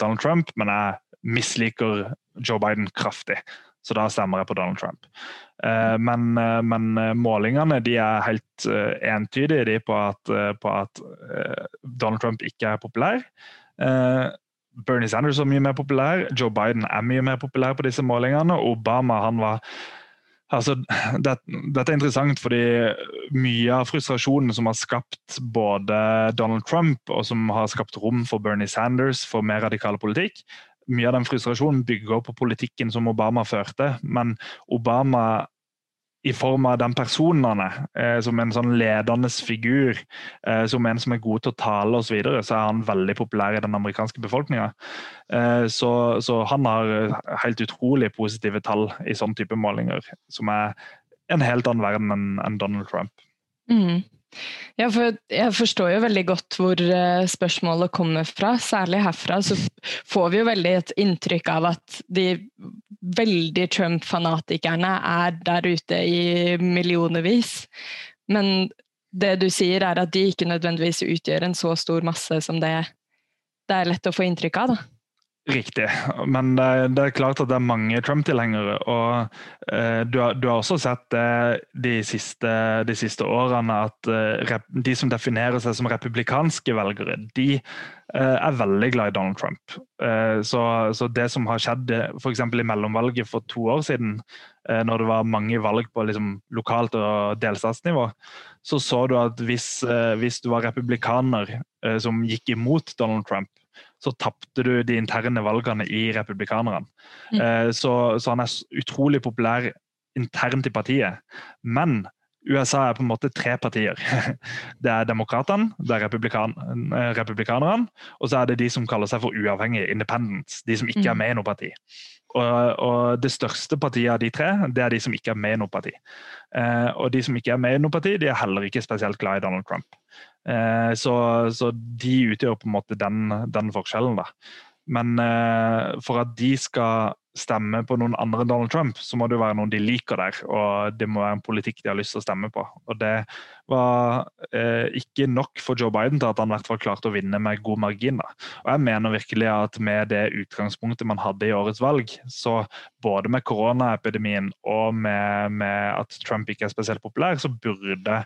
Donald Trump, men jeg misliker Joe Biden kraftig. Så da stemmer jeg på Donald Trump. Eh, men, eh, men, eh, målingene er helt entydige på, at, på, at, Donald Trump ikke er populær. Bernie Sanders er mye mer populær, Joe Biden er mye mer populær på disse målingene. Obama han var Altså, det, dette er interessant fordi mye av frustrasjonen som har skapt både Donald Trump og som har skapt rom for Bernie Sanders for mer radikal politikk, mye av den frustrasjonen bygger på politikken som Obama førte. Men Obama i form av den personen han er, eh, som en sånn ledende figur, eh, som en som er god til å tale osv., så, videre, så er han veldig populær i den amerikanske befolkninga. Eh, så, så, han har helt utrolig positive tall i sånn type målinger, som er en helt annen verden enn en Donald Trump. Mm. Ja, for jeg forstår jo veldig godt hvor eh, spørsmålet kommer fra. Særlig herfra så får vi jo veldig et inntrykk av at de veldig Trump-fanatikerne er der ute i millionervis. Men det du sier er at de ikke nødvendigvis utgjør en så stor masse som det, det er lett å få inntrykk av. da. Riktig, men det er klart at det er mange Trump-tilhengere. Og eh, du, har, du, har, også sett det de siste, de siste årene at eh, de som definerer seg som republikanske velgere, de eh, er veldig glad i Donald Trump. Eh, så, så, det som har skjedd f.eks. i mellomvalget for to år siden, eh, når det var mange valg på liksom, lokalt og delstatsnivå, så så du at hvis, eh, hvis du var republikaner som gikk imot Donald Trump, så tapte du de interne valgene i republikanerne. Mm. Eh, så, så, han er utrolig populær internt i partiet. Men USA er på en måte tre partier. Det er demokratene, det er republikan eh, republikanerne, og så er det de som kaller seg for uavhengige, independents. De som ikke er mm. med i noe parti. Og, og, Det største partiet av de tre det er de som ikke er med i noe parti. Eh, og de som ikke er med i noe parti, de er heller ikke spesielt glad i Donald Trump. Eh, så, så, de utgjør på en måte den, den forskjellen. da. Men eh, for at de skal stemme på noen andre enn Donald Trump, så må det jo være noen de liker der. Og det må være en politikk de har lyst til å stemme på. Og det var eh, ikke nok for Joe Biden til at han i hvert fall klarte å vinne med god margin. da. Og jeg mener virkelig at med det utgangspunktet man hadde i årets valg, så både med koronaepidemien og med, med at Trump ikke er spesielt populær, så burde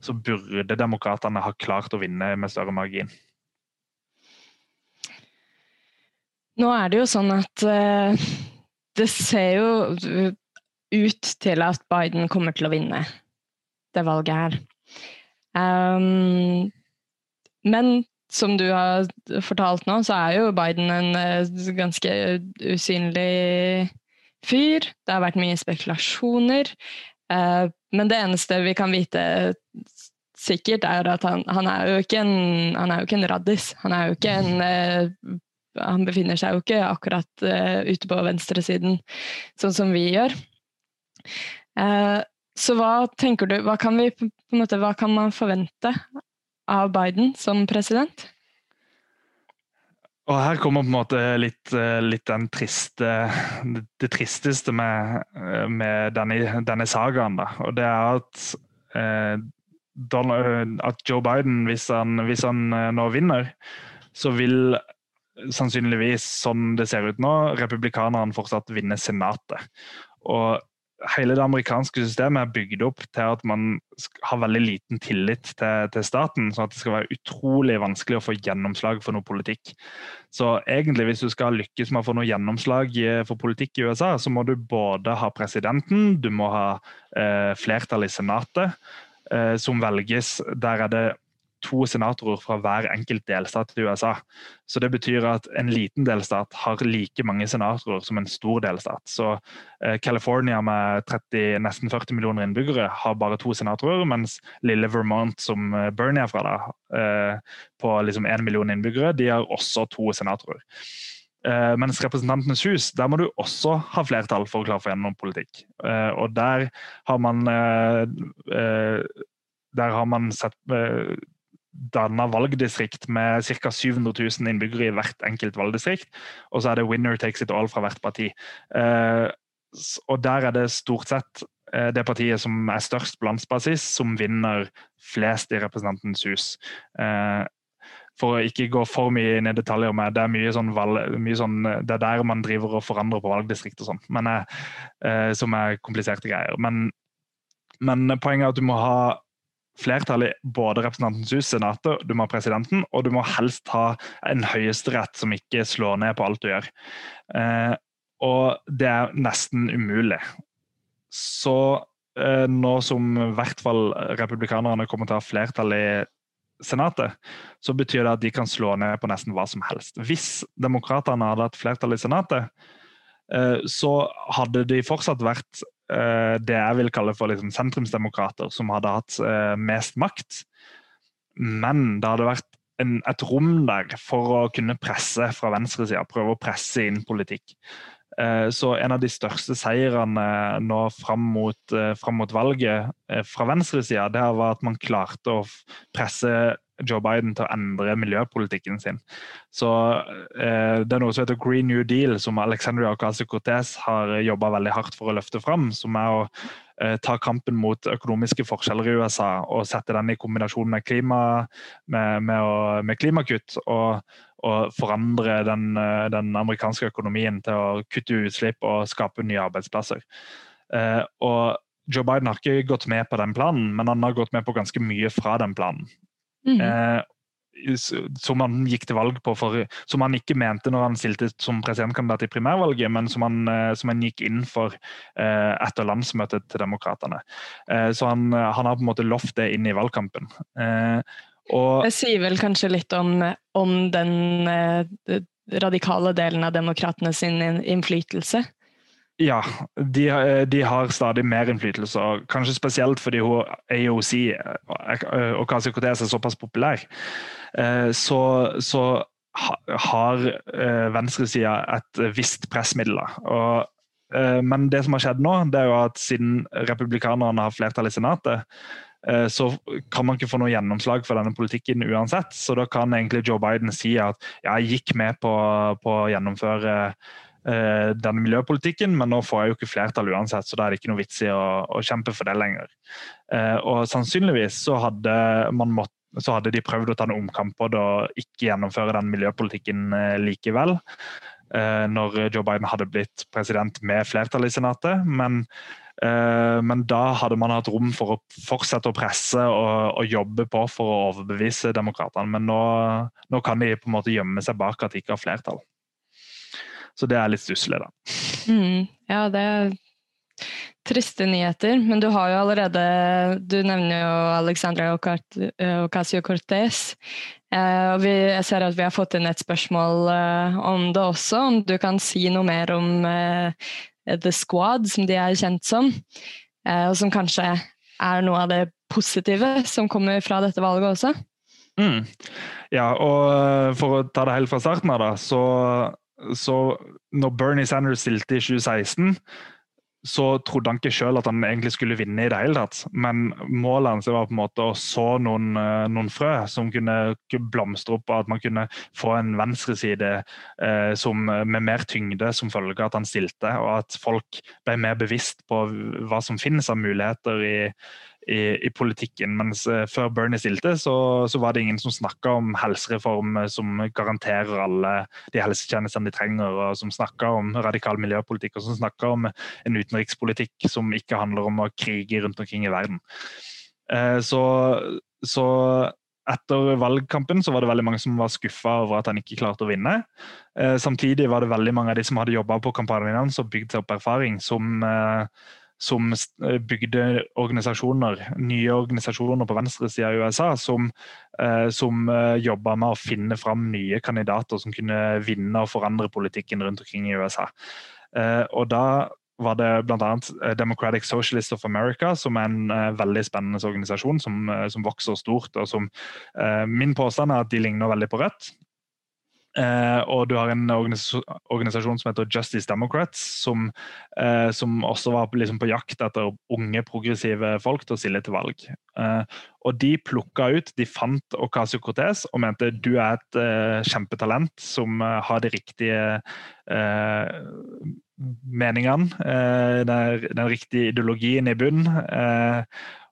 så burde demokratene ha klart å vinne med større margin. Nå er det jo sånn at uh, det ser jo ut til at Biden kommer til å vinne det valget her. Um, men som du har fortalt nå, så er jo Biden en uh, ganske usynlig fyr. Det har vært mye spekulasjoner. Uh, men det eneste vi kan vite sikkert, er at han, han, er, jo ikke en, han er jo ikke en raddis. Han er jo ikke en uh, Han befinner seg jo ikke akkurat ute på venstresiden, sånn som vi gjør. så hva tenker du, hva kan, vi, måte, hva kan man forvente av Biden som president? Og her kommer på en måte litt, eh, litt triste, det tristeste med, eh, med denne, denne, sagaen. Da. Og det er at, eh, Donald, at Joe Biden, hvis han, hvis han, nå vinner, så vil sannsynligvis, sånn det ser ut nå, republikanerne fortsatt vinne Senatet. Og hele det amerikanske systemet er bygd opp til at man har veldig liten tillit til, til, staten, sånn at det skal være utrolig vanskelig å få gjennomslag for noe politikk. Så egentlig, hvis du skal lykkes med å få noe gjennomslag for politikk i USA, så må du både ha presidenten, du må ha eh, flertall i Senatet, eh, som velges. Der er det to senatorer fra hver enkelt delstat i USA. Så Det betyr at en liten delstat har like mange senatorer som en stor delstat. Så eh, California med 30, nesten 40 millioner innbyggere har bare to senatorer, mens lille Vermont, som eh, Bernie er fra, da, eh, på liksom 1 million innbyggere, de har også to senatorer. Uh, mens Representantenes hus, der må du også ha flertall for å klare å få gjennom politikk. Uh, og der har man uh, der har man sett danna valgdistrikt med ca. 700 000 innbyggere i hvert enkelt valgdistrikt. Og så er det 'winner takes it all' fra hvert parti. Eh, og der er det stort sett eh, det partiet som er størst på landsbasis, som vinner flest i Representantens hus. Eh, for å ikke gå for mye inn i detaljer med det er mye sånn, valg, mye sånn det er der man driver og forandrer på valgdistrikt og sånn, som er kompliserte greier. Men, men poenget er at du må ha flertall i både Representantens hus, Senatet, du må ha presidenten, og du må helst ha en høyesterett som ikke slår ned på alt du gjør. Eh, og det er nesten umulig. Så eh, nå som i hvert fall republikanerne kommer til å ha flertall i Senatet, så betyr det at de kan slå ned på nesten hva som helst. Hvis demokratene hadde hatt flertall i Senatet, eh, så hadde de fortsatt vært Eh, det jeg vil kalle for liksom sentrumsdemokrater, som hadde hatt eh, mest makt. Men det hadde vært en, et rom der for å kunne presse fra venstresida, prøve å presse inn politikk. Eh, så en av de største seirene nå fram mot, fram mot valget fra venstresida, det var at man klarte å presse Joe Biden til å endre miljøpolitikken sin. Så eh, Det er noe som heter Green New Deal, som Alexandria Ocasio-Cortez har jobba veldig hardt for å løfte fram. Som er å eh, ta kampen mot økonomiske forskjeller i USA og sette den i kombinasjon med, klima, med, med, med klimakutt. og, og forandre den, eh, den, amerikanske økonomien til å kutte utslipp og skape nye arbeidsplasser. Eh, og Joe Biden har ikke gått med på den planen, men han har gått med på ganske mye fra den planen. Mm. Eh, som han gikk til valg på, for, som han ikke mente når han stilte som presidentkandidat i primærvalget, men som han, eh, som han gikk inn for eh, etter landsmøtet til Demokratene. Eh, så han, han, har på en måte lovt det inn i valgkampen. Eh, og, det sier vel kanskje litt om, om den eh, radikale delen av demokratene sin innflytelse? Ja, de, de, har stadig mer innflytelse. Kanskje spesielt fordi hun AOC eh, og Kasi Cortez er såpass populær. Eh, så, så har eh, venstresida et visst pressmiddel. Og, men det som har skjedd nå, det er jo at siden republikanerne har flertall i Senatet, så kan man ikke få noe gjennomslag for denne politikken uansett. Så da kan egentlig Joe Biden si at ja, jeg gikk med på, på å gjennomføre uh, denne miljøpolitikken, men nå får jeg jo ikke flertall uansett, så da er det ikke noe vits i å, å kjempe for det lenger. Uh, og sannsynligvis så hadde, mått, så hadde de prøvd å ta en omkamp på det og ikke gjennomføre den miljøpolitikken eh, likevel. Eh, når Joe Biden hadde blitt president med flertall i Senatet. Men Men da hadde man hatt rom for å fortsette å presse og, og jobbe på for å overbevise demokratene. Men nå, nå, kan de på en måte gjemme seg bak at de ikke har flertall. Så det er litt stusslig, da. Mm, ja, det er triste nyheter, men du har jo allerede Du nevner jo Alexandra Ocasio-Cortez. Eh, og vi, jeg ser at vi har fått inn et spørsmål eh, om det også. Om du kan si noe mer om eh, The Squad, som de er kjent som. og som kanskje er noe av det positive som kommer fra dette valget også. Mm. Ja, og for å ta det helt fra starten av, da, så, så når Bernie Sanders stilte i 2016 så trodde han ikke sjøl at han egentlig skulle vinne i det hele tatt. Men målet hans var på en måte å så noen, eh, noen frø som kunne blomstre opp, og at man kunne få en venstreside eh, som, med mer tyngde som følge av at han stilte, og at folk ble mer bevisst på hva som finnes av muligheter i, i, i politikken. Mens uh, før Bernie stilte, så, så, var det ingen som snakka om helsereform eh, som garanterer alle de helsetjenestene de trenger, og som snakka om radikal miljøpolitikk, og som snakka om en utenrikspolitikk som ikke handler om å krige rundt omkring i verden. Uh, så, så etter valgkampen så var det veldig mange som var skuffa over at han ikke klarte å vinne. Eh, samtidig var det veldig mange av de som hadde jobba på kampanjen hans og bygd seg opp erfaring, som, eh, som eh, bygde organisasjoner, nye organisasjoner på venstresida i USA, som, eh, som eh, jobba med å finne fram nye kandidater som kunne vinne og forandre politikken rundt omkring i USA. Og da var det bl.a. Democratic Socialist of America, som er en uh, veldig spennende organisasjon som, uh, som, vokser stort. og som uh, Min påstand er at de ligner veldig på Rødt. Eh, og du har en organisasjon som heter Justice Democrats, som, eh, som også var liksom på jakt etter unge, progressive folk til å stille til valg. Eh, og de plukka ut, de fant Ocasio Cortez og mente du er et kjempetalent som har de riktige meningene, den, den, riktige ideologien i bunn.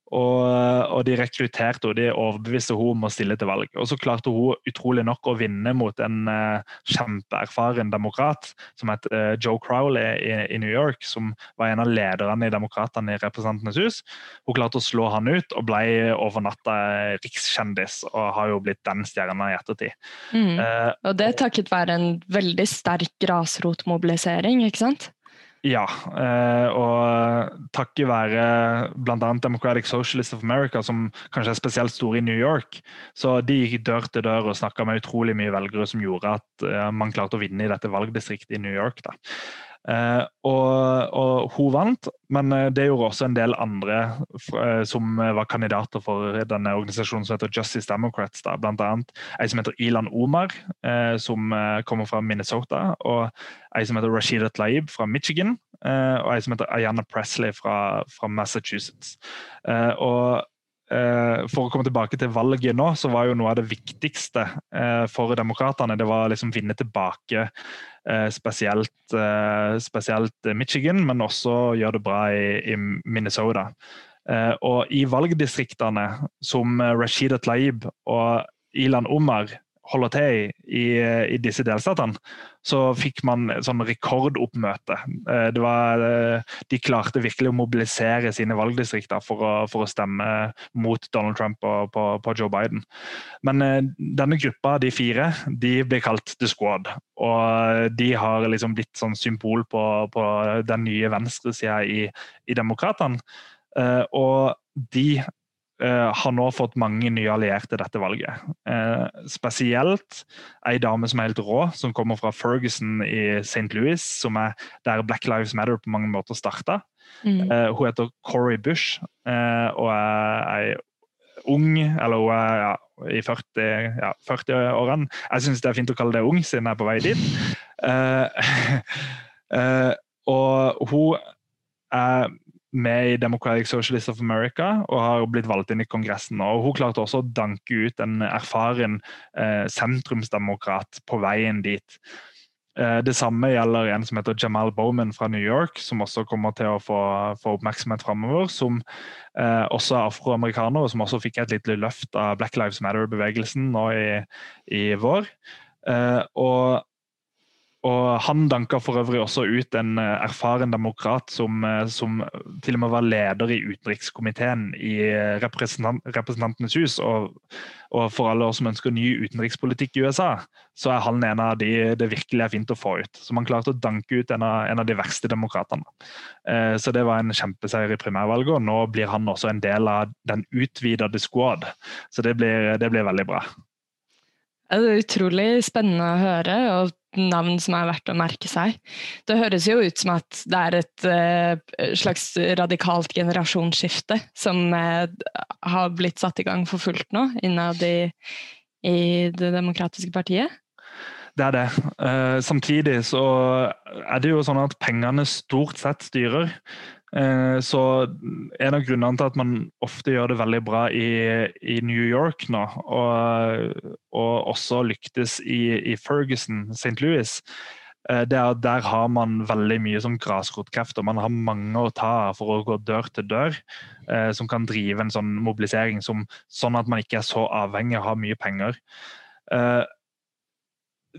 Og, og, de rekrutterte og de overbeviste hun om å stille til valg. Og så klarte hun utrolig nok å vinne mot en uh, kjempeerfaren demokrat som het uh, Joe Crowley i, i, New York, som var en av lederne i Demokratene i Representantenes hus. Hun klarte å slå han ut og ble over natta rikskjendis, og har jo blitt den stjerna i ettertid. Mm. Uh, og det takket være en veldig sterk grasrotmobilisering, ikke sant? Ja, eh, og takket være bl.a. Democratic Socialists of America, som kanskje er spesielt store i New York, så de gikk dør til dør og snakka med utrolig mye velgere, som gjorde at eh, man klarte å vinne i dette valgdistriktet i New York. Da. Uh, og, og, hun vant, men det gjorde også en del andre uh, som var kandidater for denne organisasjonen som heter Justice Democrats. Da. Blant annet ei som heter Ilan Omar, som kommer fra Minnesota. Og ei som heter Rashida Tlaib fra Michigan. og ei som heter Ayanna Presley fra, fra Massachusetts. og for å komme tilbake til valget nå, så var jo noe av det viktigste for demokratene det var liksom vinne tilbake Eh, spesielt, eh, spesielt, Michigan, men også gjøre det bra i, i Minnesota. Eh, og i valgdistriktene som Rashida Tlaib og Ilan Omar holder til i, i disse delstatene, så fikk man sånn rekordoppmøte. Eh, var, eh, de klarte virkelig å mobilisere sine valgdistrikter for å, for å stemme mot Donald Trump og på, på, Joe Biden. Men eh, denne gruppa, de fire, de blir kalt The Squad. Og de har liksom blitt sånn symbol på, på den nye venstresida i, i Demokratene. Og de Uh, har nå fått mange nye allierte dette valget. Uh, spesielt ei dame som er helt rå, som kommer fra Ferguson i St. Louis, som er der Black Lives Matter på mange måter starta. Mm. Uh, hun heter Corey Bush og er ei ung, eller hun er ja, i 40-årene. Ja, 40 jeg syns det er fint å kalle det ung, siden jeg er på vei dit. og hun er med i Democratic Socialist of America og har blitt valgt inn i Kongressen. og Hun klarte også å danke ut en erfaren eh, sentrumsdemokrat på veien dit. Eh, det samme gjelder en som heter Jamal Bowman fra New York, som også kommer til å få, få oppmerksomhet framover. Som eh, også er afroamerikaner, og som også fikk et lite løft av Black Lives Matter-bevegelsen nå i, i vår. Eh, og og Han danka for øvrig også ut en eh, erfaren demokrat som, eh, som til og med var leder i utenrikskomiteen i eh, representant, Representantenes hus. Og, og, for alle oss som ønsker ny utenrikspolitikk i USA, så er han en av de det virkelig er fint å få ut. Så man klarte å danke ut en av, en av de verste demokratene. Så det var en kjempeseier i primærvalget, og nå blir han også en del av den utvidede squad. Så det blir, det blir veldig bra. Det er utrolig spennende å høre, og navn som er verdt å merke seg. Det høres jo ut som at det er et uh, slags radikalt generasjonsskifte som uh, har blitt satt i gang for fullt nå innad i, i Det demokratiske partiet? Det er det. Uh, samtidig så er det jo sånn at pengene stort sett styrer. Eh, så en av grunnene til at man ofte gjør det veldig bra i, i New York nå, og, og også lyktes i, i Ferguson, St. Louis, eh, det er at der har man veldig mye sånn grasrotkrefter. Man har mange å ta for å gå dør til dør, eh, som kan drive en sånn mobilisering som, sånn at man ikke er så avhengig av å ha mye penger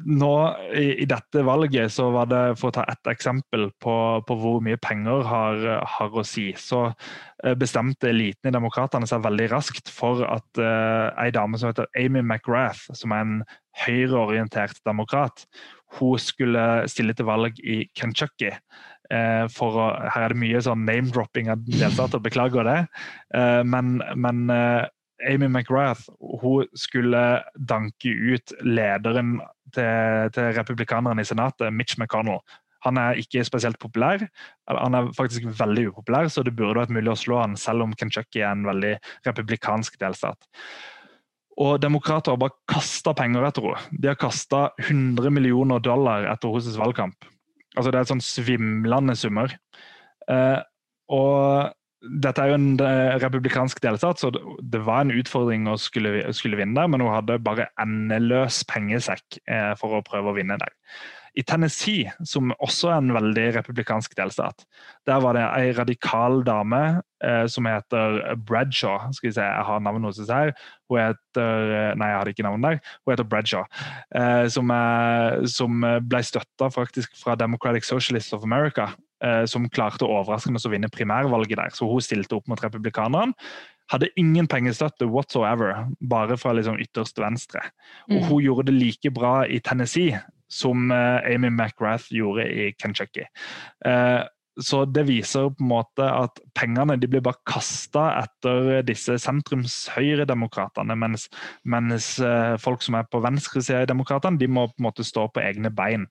nå i, i, dette valget, så var det for å ta ett eksempel på, på hvor mye penger har, har, å si, så eh, bestemte eliten i Demokratene seg veldig raskt for at uh, ei dame som heter Amy McGrath, som er en høyreorientert demokrat, hun skulle stille til valg i Kentucky. Uh, for å, her er det mye sånn name-dropping av delstater, beklager det. Uh, men, men Amy McGrath hun skulle danke ut lederen til, til republikanerne i Senatet, Mitch McConnell. Han er ikke spesielt populær. Han er faktisk veldig upopulær, så det burde vært mulig å slå han, selv om Kentucky er en veldig republikansk delstat. Og Demokrater har bare kasta penger etter henne. De har kasta 100 millioner dollar etter hennes valgkamp. Altså Det er sånn svimlende summer. Eh, og dette er jo en eh, republikansk delstat, så det var en utfordring å skulle, skulle vinne der, men hun hadde bare endeløs pengesekk eh, for å prøve å vinne der. I Tennessee, som også er en veldig republikansk delstat, der var det ei radikal dame eh, som heter Bradshaw. Skal vi se, Jeg har navnet hennes her. Hun heter eh, Nei, jeg hadde ikke navnet der. Hun heter Bradshaw. Eh, som, er, som ble støtta faktisk fra Democratic Socialists of America som klarte overraskende å vinne primærvalget der. Så hun stilte opp mot republikanerne. Hadde ingen pengestøtte whatsoever, bare fra liksom ytterst venstre. Og mm. hun gjorde det like bra i Tennessee som eh, Amy McGrath gjorde i Kentucky. Eh, så det viser på en måte at pengene de blir bare kasta etter disse sentrums-høyredemokratene, mens, mens eh, folk som er på venstresida i demokratene, de må på en måte stå på egne bein.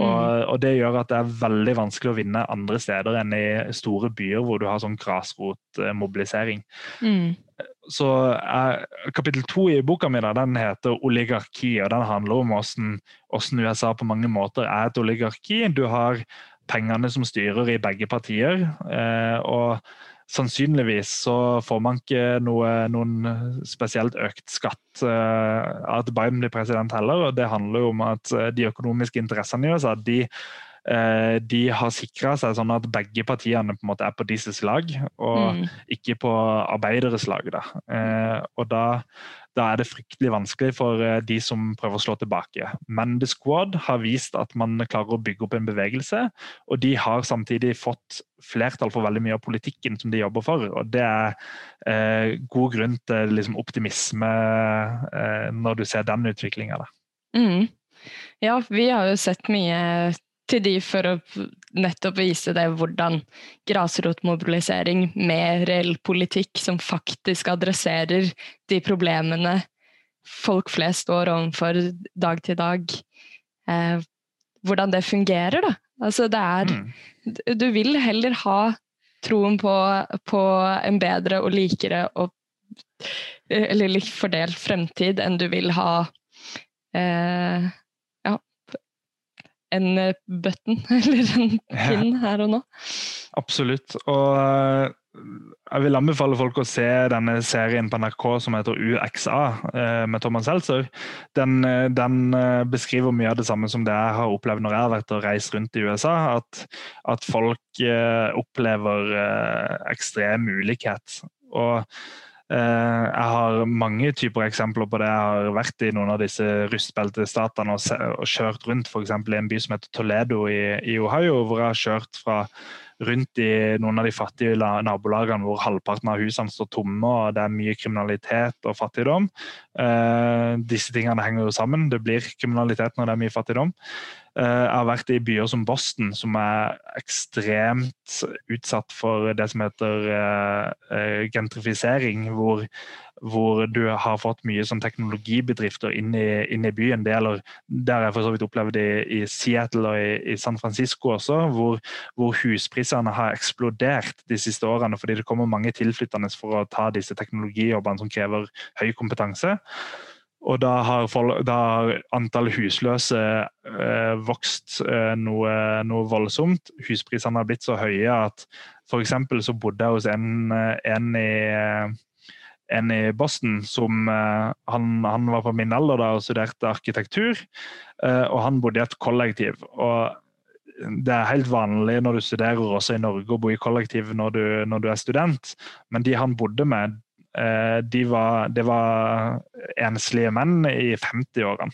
Og, mm. og, Det gjør at det er veldig vanskelig å vinne andre steder enn i store byer hvor du har sånn grasrotmobilisering. Mm. Så er, Kapittel to i boka mi da, den heter 'Oligarki', og den handler om hvordan, hvordan USA på mange måter er et oligarki. Du har pengene som styrer i begge partier. Eh, og sannsynligvis så får man ikke noe, noen spesielt økt skatt av at Biden blir president heller. og Det handler jo om at uh, de økonomiske interessene i USA de, de har sikra seg sånn at begge partiene på en måte er på disses lag, og mm. ikke på arbeideres lag. Da. og da da er det fryktelig vanskelig for eh, de som prøver å slå tilbake. Men The Squad har vist at man klarer å bygge opp en bevegelse, og de har samtidig fått flertall for veldig mye av politikken som de jobber for. og Det er eh, god grunn til liksom, optimisme eh, når du ser den utviklinga. Mm. Ja, vi har jo sett mye til de for å nettopp vise det hvordan grasrotmobilisering med reell politikk som faktisk adresserer de problemene folk flest står overfor dag til dag, eh, hvordan det fungerer, da. Altså det er mm. Du vil heller ha troen på, på en bedre og likere og eller litt fordelt fremtid enn du vil ha eh, en eh, button, eller en pin her og nå. Absolutt. Og eh, jeg vil anbefale folk å se denne serien på NRK som heter UXA, eh, med Thomas Seltzer. Den, den, beskriver mye av det samme som det jeg har opplevd når jeg har vært og reist rundt i USA. At, at folk opplever ekstrem ulikhet. Og jeg har mange typer eksempler på det. Jeg har vært i noen av disse rustbeltestatene og, kjørt rundt f.eks. i en by som heter Toledo i, Ohio, hvor jeg har kjørt fra rundt i noen av de fattige nabolagene hvor halvparten av husene står tomme og det er mye kriminalitet og fattigdom. Eh, disse tingene henger jo sammen. Det blir kriminalitet når det er mye fattigdom. Eh, jeg har vært i byer som Boston, som er ekstremt utsatt for det som heter eh, eh, gentrifisering. Hvor, hvor du har fått mye sånn teknologibedrifter inn i, inn i byen. Det gjelder, der jeg for så vidt opplevd i, i Seattle og i, i, San Francisco også, hvor, hvor, husprisene har eksplodert de siste årene fordi det kommer mange tilflyttende for å ta disse teknologijobbene som krever høy kompetanse. Og da har, har antall husløse eh, vokst eh, noe, noe, voldsomt. Husprisene har blitt så høye at f.eks. så bodde jeg hos en, en, i, en i Boston som eh, han, han, var på min alder da og studerte arkitektur. Eh, og han bodde i et kollektiv. og det er helt vanlig når du studerer også i Norge å bo i kollektiv når du, når du er student, men de han bodde med, Eh, de var, det var enslige menn i 50-årene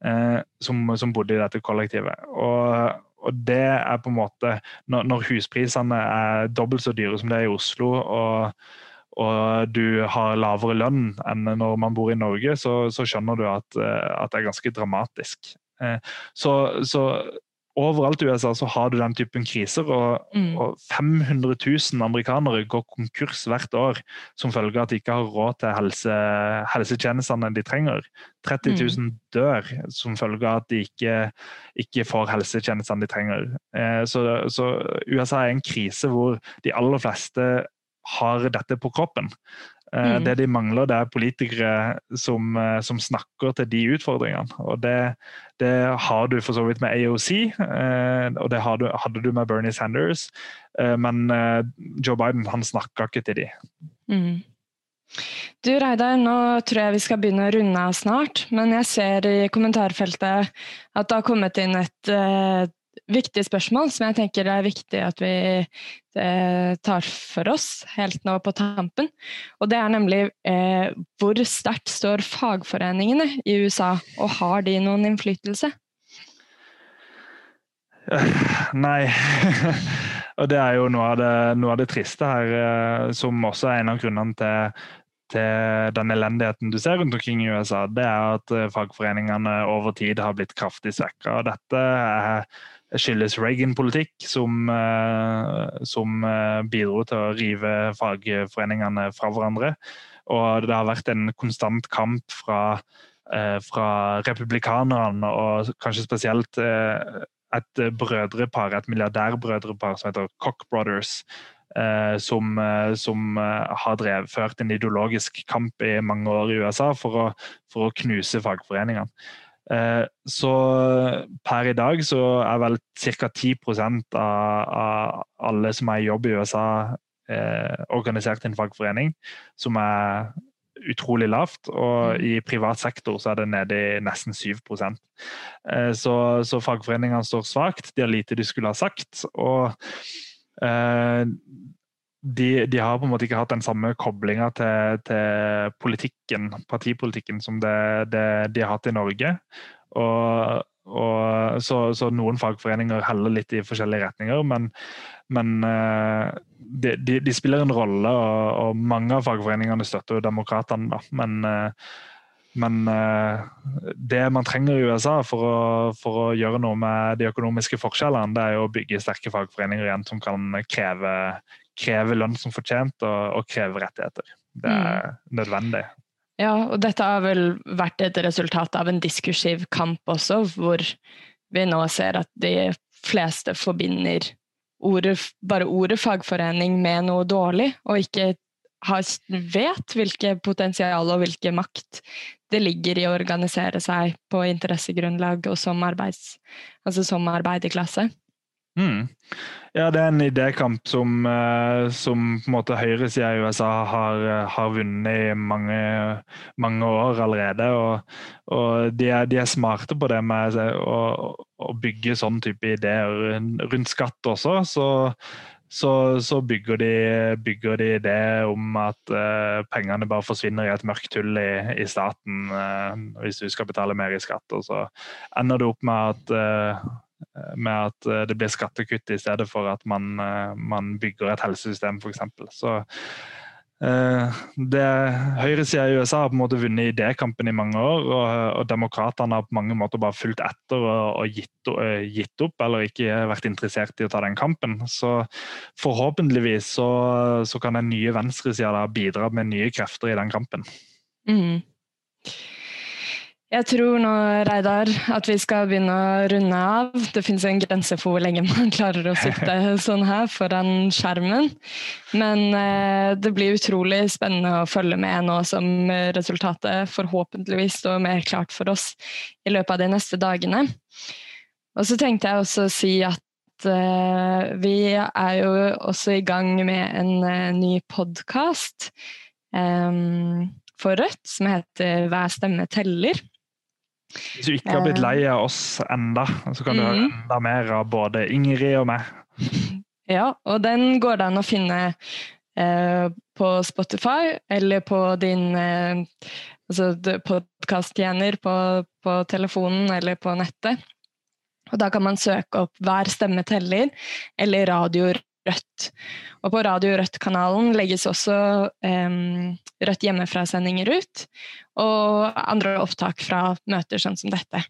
eh, som, som, bodde i dette kollektivet. Og, og, det er på en måte Når, når husprisene er dobbelt så dyre som det er i Oslo, og, og du har lavere lønn enn når man bor i Norge, så, så skjønner du at, eh, at, det er ganske dramatisk. Så, så overalt i USA så har du den typen kriser, og, mm. og 500 000 amerikanere går konkurs hvert år som følge av at de ikke har råd til helse, helsetjenestene de trenger. 30 000 mm. dør som følge av at de ikke, ikke får helsetjenestene de trenger. Eh, så, så USA er en krise hvor de aller fleste har dette på kroppen. Eh, mm. Det de mangler, det er politikere som, eh, som snakker til de utfordringene. Og det, det, har du for så vidt med AOC, eh, og det hadde, hadde du med Bernie Sanders. Men Joe Biden han snakka ikke til de. Mm. Du Reidar, nå tror jeg vi skal begynne å runde av snart, men jeg ser i kommentarfeltet at det har kommet inn et viktig spørsmål som jeg tenker det er viktig at vi eh, tar for oss helt nå på tampen. Og det er nemlig eh, hvor sterkt står fagforeningene i USA, og har de noen innflytelse? Nei. og det er jo noe av det, noe av det triste her, eh, som også er en av grunnene til til den elendigheten du ser rundt omkring i USA, det er at eh, fagforeningene over tid har blitt kraftig svekka. Dette er skyldes Reagan-politikk, som, eh, som eh, bidro til å rive fagforeningene fra hverandre. Og det har vært en konstant kamp fra, eh, fra republikanerne, og kanskje spesielt et brødrepar, et milliardærbrødrepar som heter Cock Brothers. Som, som, har drevet, ført en ideologisk kamp i mange år i USA for å, for å knuse fagforeningene. Eh, så per i dag så er vel ca. 10 av, av alle som er i jobb i USA, eh, organisert i en fagforening, som er utrolig lavt. Og mm. i privat sektor så er det nede i nesten 7 eh, Så, så fagforeningene står svakt. De har lite de skulle ha sagt. og eh, de, de, har på en måte ikke hatt den samme koblinga til, til, politikken, partipolitikken som det, det, de har hatt i Norge. Og, og, så, så, noen fagforeninger heller litt i forskjellige retninger, men, men eh, de, de, de, spiller en rolle, og, og, mange av fagforeningene støtter jo demokratene. Men, eh, men eh, det man trenger i USA for å, for å, gjøre noe med de økonomiske forskjellene, det er jo å bygge sterke fagforeninger igjen som kan kreve, kreve lønn som fortjent og, og kreve rettigheter. Det er mm. nødvendig. Ja, og dette har vel vært et resultat av en diskursiv kamp også, hvor vi nå ser at de fleste forbinder ordet, bare ordet fagforening med noe dårlig, og ikke har, vet hvilke potensial og hvilken makt det ligger i å organisere seg på interessegrunnlag og som, arbeids, altså som arbeiderklasse. Mm. Ja, det er en idékamp som, eh, som på en måte høyresida i USA har, har, vunnet i mange, mange år allerede. Og, og de, er, de, er, smarte på det med å, å bygge sånn type ideer rundt skatt også. Så, så, så bygger, de, bygger, de, det om at uh, pengene bare forsvinner i et mørkt hull i, i staten uh, hvis du skal betale mer i skatt. Og så ender det opp med at, uh, med at det blir skattekutt i stedet for at man, man bygger et helsesystem, f.eks. Så det Høyresida i USA har på en måte vunnet idékampen i mange år, og, og demokratene har på mange måter bare fulgt etter og, og gitt, gitt, opp, eller ikke vært interessert i å ta den kampen. Så forhåpentligvis så, så kan den nye venstresida bidra med nye krefter i den kampen. Mm. Jeg tror nå, Reidar, at vi skal begynne å runde av. Det finnes en grense for hvor lenge man klarer å sitte sånn her foran skjermen. Men eh, det blir utrolig spennende å følge med nå som resultatet forhåpentligvis står mer klart for oss i løpet av de neste dagene. Og så tenkte jeg også å si at eh, vi er jo også i gang med en eh, ny podkast um, for Rødt som heter Hver stemme teller. Hvis du ikke har blitt lei av oss enda, så kan du høre mm. enda mer av både Ingrid og meg. Ja, og den går det an å finne eh, på Spotify eller på din eh, altså podkasttjener på, på telefonen eller på nettet. Og da kan man søke opp 'Hver stemme teller' eller 'Radio Rødt'. Og på Radio Rødt-kanalen legges også um, Rødt hjemmefra-sendinger ut, og andre opptak fra møter sånn som dette.